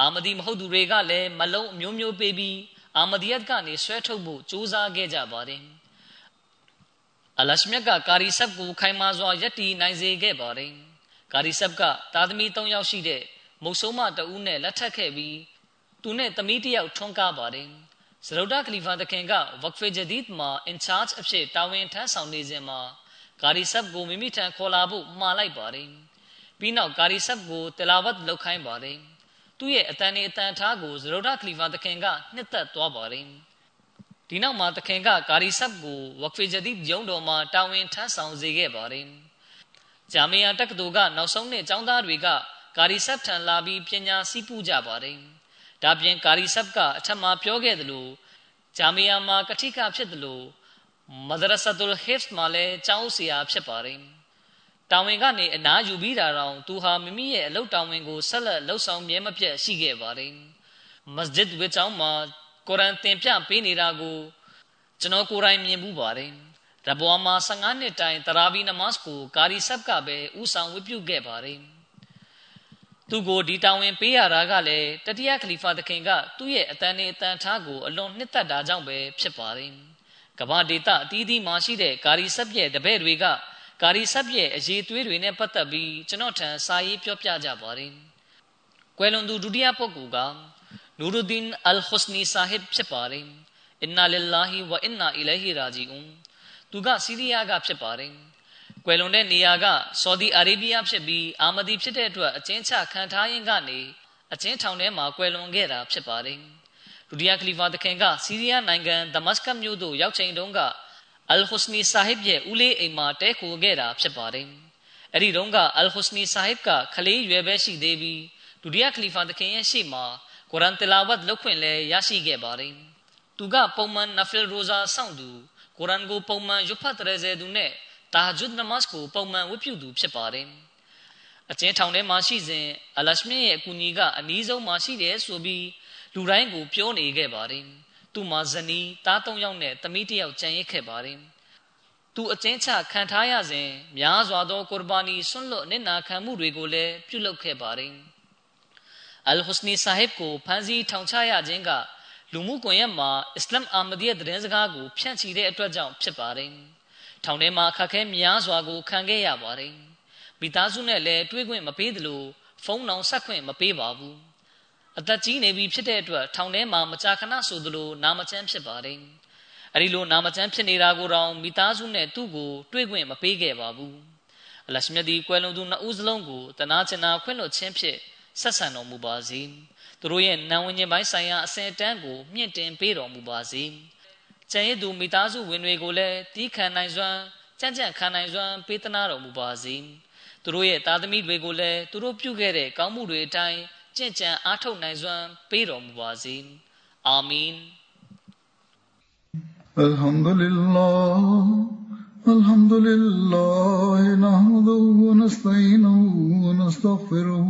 B: အာမဒီမဟုတ်သူတွေကလည်းမလုံးအမျိုးမျိုးပေးပြီးအာမဒီယတ်ကနေဆွဲထုတ်ဖို့ကြိုးစားခဲ့ကြပါတယ် အလရှမြတ်ကကာရီဆပ်ကိုခိုင်မာစွာယက်တီနိုင်စေခဲ့ပါတယ်ကာရီဆပ်ကတာသမီ၃ယောက်ရှိတဲ့မုတ်ဆိုးမတဦးနဲ့လက်ထပ်ခဲ့ပြီးသူနဲ့သမီးတစ်ယောက်ထွန်းကားပါတယ်စရုဒခလီဖာတခင်ကဝက်ဖေဂျဒီဒ်မှာ in charge အဖြစ်တာဝန်ထမ်းဆောင်နေစဉ်မှာကာရီဆပ်ကိုမိမိထံခေါ်လာဖို့မှားလိုက်ပါတယ်ပြီးနောက်ကာရီဆပ်ကိုတလာဝတ်လုပ်ခိုင်းပါတယ်သူ့ရဲ့အတန်နေအတန်ထားကိုစရုဒခလီဖာတခင်ကနှစ်သက်သွားပါတယ် ဒီနောက်မှာတခင်ကကာရီဆပ်ကိုဝက်ဖေဂျဒီဒ်ရုံးတော်မှာတာဝန်ထမ်းဆောင်စေခဲ့ပါတယ်ဂျာမီယာတက္ကသိုလ်ကနောက်ဆုံးနှစ်ကျောင်းသားတွေကကာရီဆပ်ထံလာပြီးပညာစီးပူးကြပါတယ်ဒါပြင်ကာရီဆပ်ကအထက်မှာပြောခဲ့သလိုဂျာမီယာမှာကတိကဖြစ်သလိုမဒရဆတ်ုလ်ဟစ်မှာလည်းကျောင်းဆရာဖြစ်ပါတယ်တာဝန်ကနေအနားယူပြီးတာတောင်သူဟာမိမိရဲ့အလုပ်တာဝန်ကိုဆက်လက်လှုပ်ဆောင်မြဲမပြတ်ရှိခဲ့ပါတယ်မစဂျစ်ဝေကျောင်းမှာ ကုရ်အန်သင်ပြပေးနေတာကိုကျွန်တော်ကိုယ်တိုင်မြင်မှုပါတယ်ရဘွာမှာ15နှစ်တိုင်တရာဘီနမတ်ကိုကာရီဆပ်ကပဲဥဆောင်ဝတ်ပြုခဲ့ပါတယ်သူကိုဒီတာဝန်ပေးရတာကလည်းတတိယခလီဖာသခင်ကသူ့ရဲ့အတန်နဲ့အတန်ထားကိုအလွန်နှစ်သက်တာကြောင့်ပဲဖြစ်ပါတယ်။ကမ္ဘာဒေတာအသီးသီးမှာရှိတဲ့ကာရီဆပ်ရဲ့တပည့်တွေကကာရီဆပ်ရဲ့အရေးသွေးတွေနဲ့ပတ်သက်ပြီးကျွန်တော်ထံစာရေးပြောပြကြပါတယ်။ကွယ်လွန်သူဒုတိယပုဂ္ဂိုလ်က နူရူဒင်အလ်ခုစနီဆာဟစ်ဖြစ်ပါတယ်။အင်နာလ illah ဝအင်နာအီလိုင်ဟီရာဂျီအွန်သူကစီးရီးယားကဖြစ်ပါတယ်။ကွယ်လွန်တဲ့နေရာကဆော်ဒီအာရေဗျဖြစ်ပြီးအာမဒီဖြစ်တဲ့အတွက်အချင်းချခံထားရင်းကနေအချင်းထောင်ထဲမှာကွယ်လွန်ခဲ့တာဖြစ်ပါတယ်။ဒုတိယခလီဖာသခင်ကစီးရီးယားနိုင်ငံဒမတ်စကတ်မြို့သို့ရောက်ချိန်တုန်းကအလ်ဟူစနီဆာဟစ်ရဲ့ဦးလေးအိမ်မှာတဲခိုခဲ့တာဖြစ်ပါတယ်။အဲ့ဒီတုန်းကအလ်ဟူစနီဆာဟစ်ကခလေးရွယ်ပဲရှိသေးပြီးဒုတိယခလီဖာသခင်ရဲ့ရှေ့မှာ ကုရ်အန်တလာဝတ်လုပ်ခွင့်လည်းရရှိခဲ့ပါတယ်။သူကပုံမှန်နဖီလ်ရိုဇာစောင့်သူကုရ်အန်ကိုပုံမှန်ရွတ်ဖတ်တဲ့စေသူနဲ့တာဂျွတ်နမတ်ကိုပုံမှန်ဝတ်ပြုသူဖြစ်ပါတယ်အကျဉ်းထောင်ထဲမှာရှိစဉ်အလရှမြရဲ့အကူအညီကအနည်းဆုံးမှရှိတယ်ဆိုပြီးလူတိုင်းကိုပြောနေခဲ့ပါတယ်သူမှာဇနီးသား၃ယောက်နဲ့သမီးတစ်ယောက်ကြံရစ်ခဲ့ပါတယ်သူအကျဉ်းချခံထားရစဉ်များစွာသောကုရ်ဘာနီဆွန့်လွတ်နစ်နာခံမှုတွေကိုလည်းပြုလုပ်ခဲ့ပါတယ် အလ်ဟူစနီဆာဟစ်ကိုဖန်စီထောင်ချရခြင်းကလူမှုကွန်ရက်မှာအစ္စလာမ်အာမဒီယသတင်းစကားကိုဖြန့်ချီတဲ့အတွက်ကြောင့်ဖြစ်ပါတယ်။ထောင်ထဲမှာအခက်ခဲများစွာကိုခံခဲ့ရပါတယ်မိသားစုနဲ့လည်းတွေးခွင့်မပေးသလိုဖုန်းနောင်ဆက်ခွင့်မပေးပါဘူးအသက်ကြီးနေပြီဖြစ်တဲ့အတွက်ထောင်ထဲမှာမကြာခဏဆိုသလိုနာမကျန်းဖြစ်ပါတယ်အဲဒီလိုနာမကျန်းဖြစ်နေတာကိုတော့မိသားစုနဲ့သူ့ကိုတွေးခွင့်မပေးခဲ့ပါဘူးအလရှမြတ်ဒီကွယ်လွန်သူနှစ်ဦးစလုံးကိုတနာကျင်နာခွင့်လွှတ်ခြင်းဖြင့် ဆက်ဆံတော်မူပါစေသူတို့ရဲ့နာဝင်ခြင်းပိုင်းဆိုင်ရာအစဉ်အတန်းကိုမြင့်တင်ပေးတော်မူပါစေကျန်ရည်သူမိသားစုဝင်တွေကိုလည်းတီးခံနိုင်စွမ်းကြံ့ကြံ့ခံနိုင်စွမ်းပေးသနာတော်မူပါစေသူတို့ရဲ့သားသမီးတွေကိုလည်းသူတို့ပြုခဲ့တဲ့ကောင်းမှုတွေအတိုင်းကြင်ကြံအားထုတ်နိုင်စွမ်းပေးတော်မူပါစေအာမင်
A: الحمد لله الحمد لله نحمده ونستعينه ونستغفره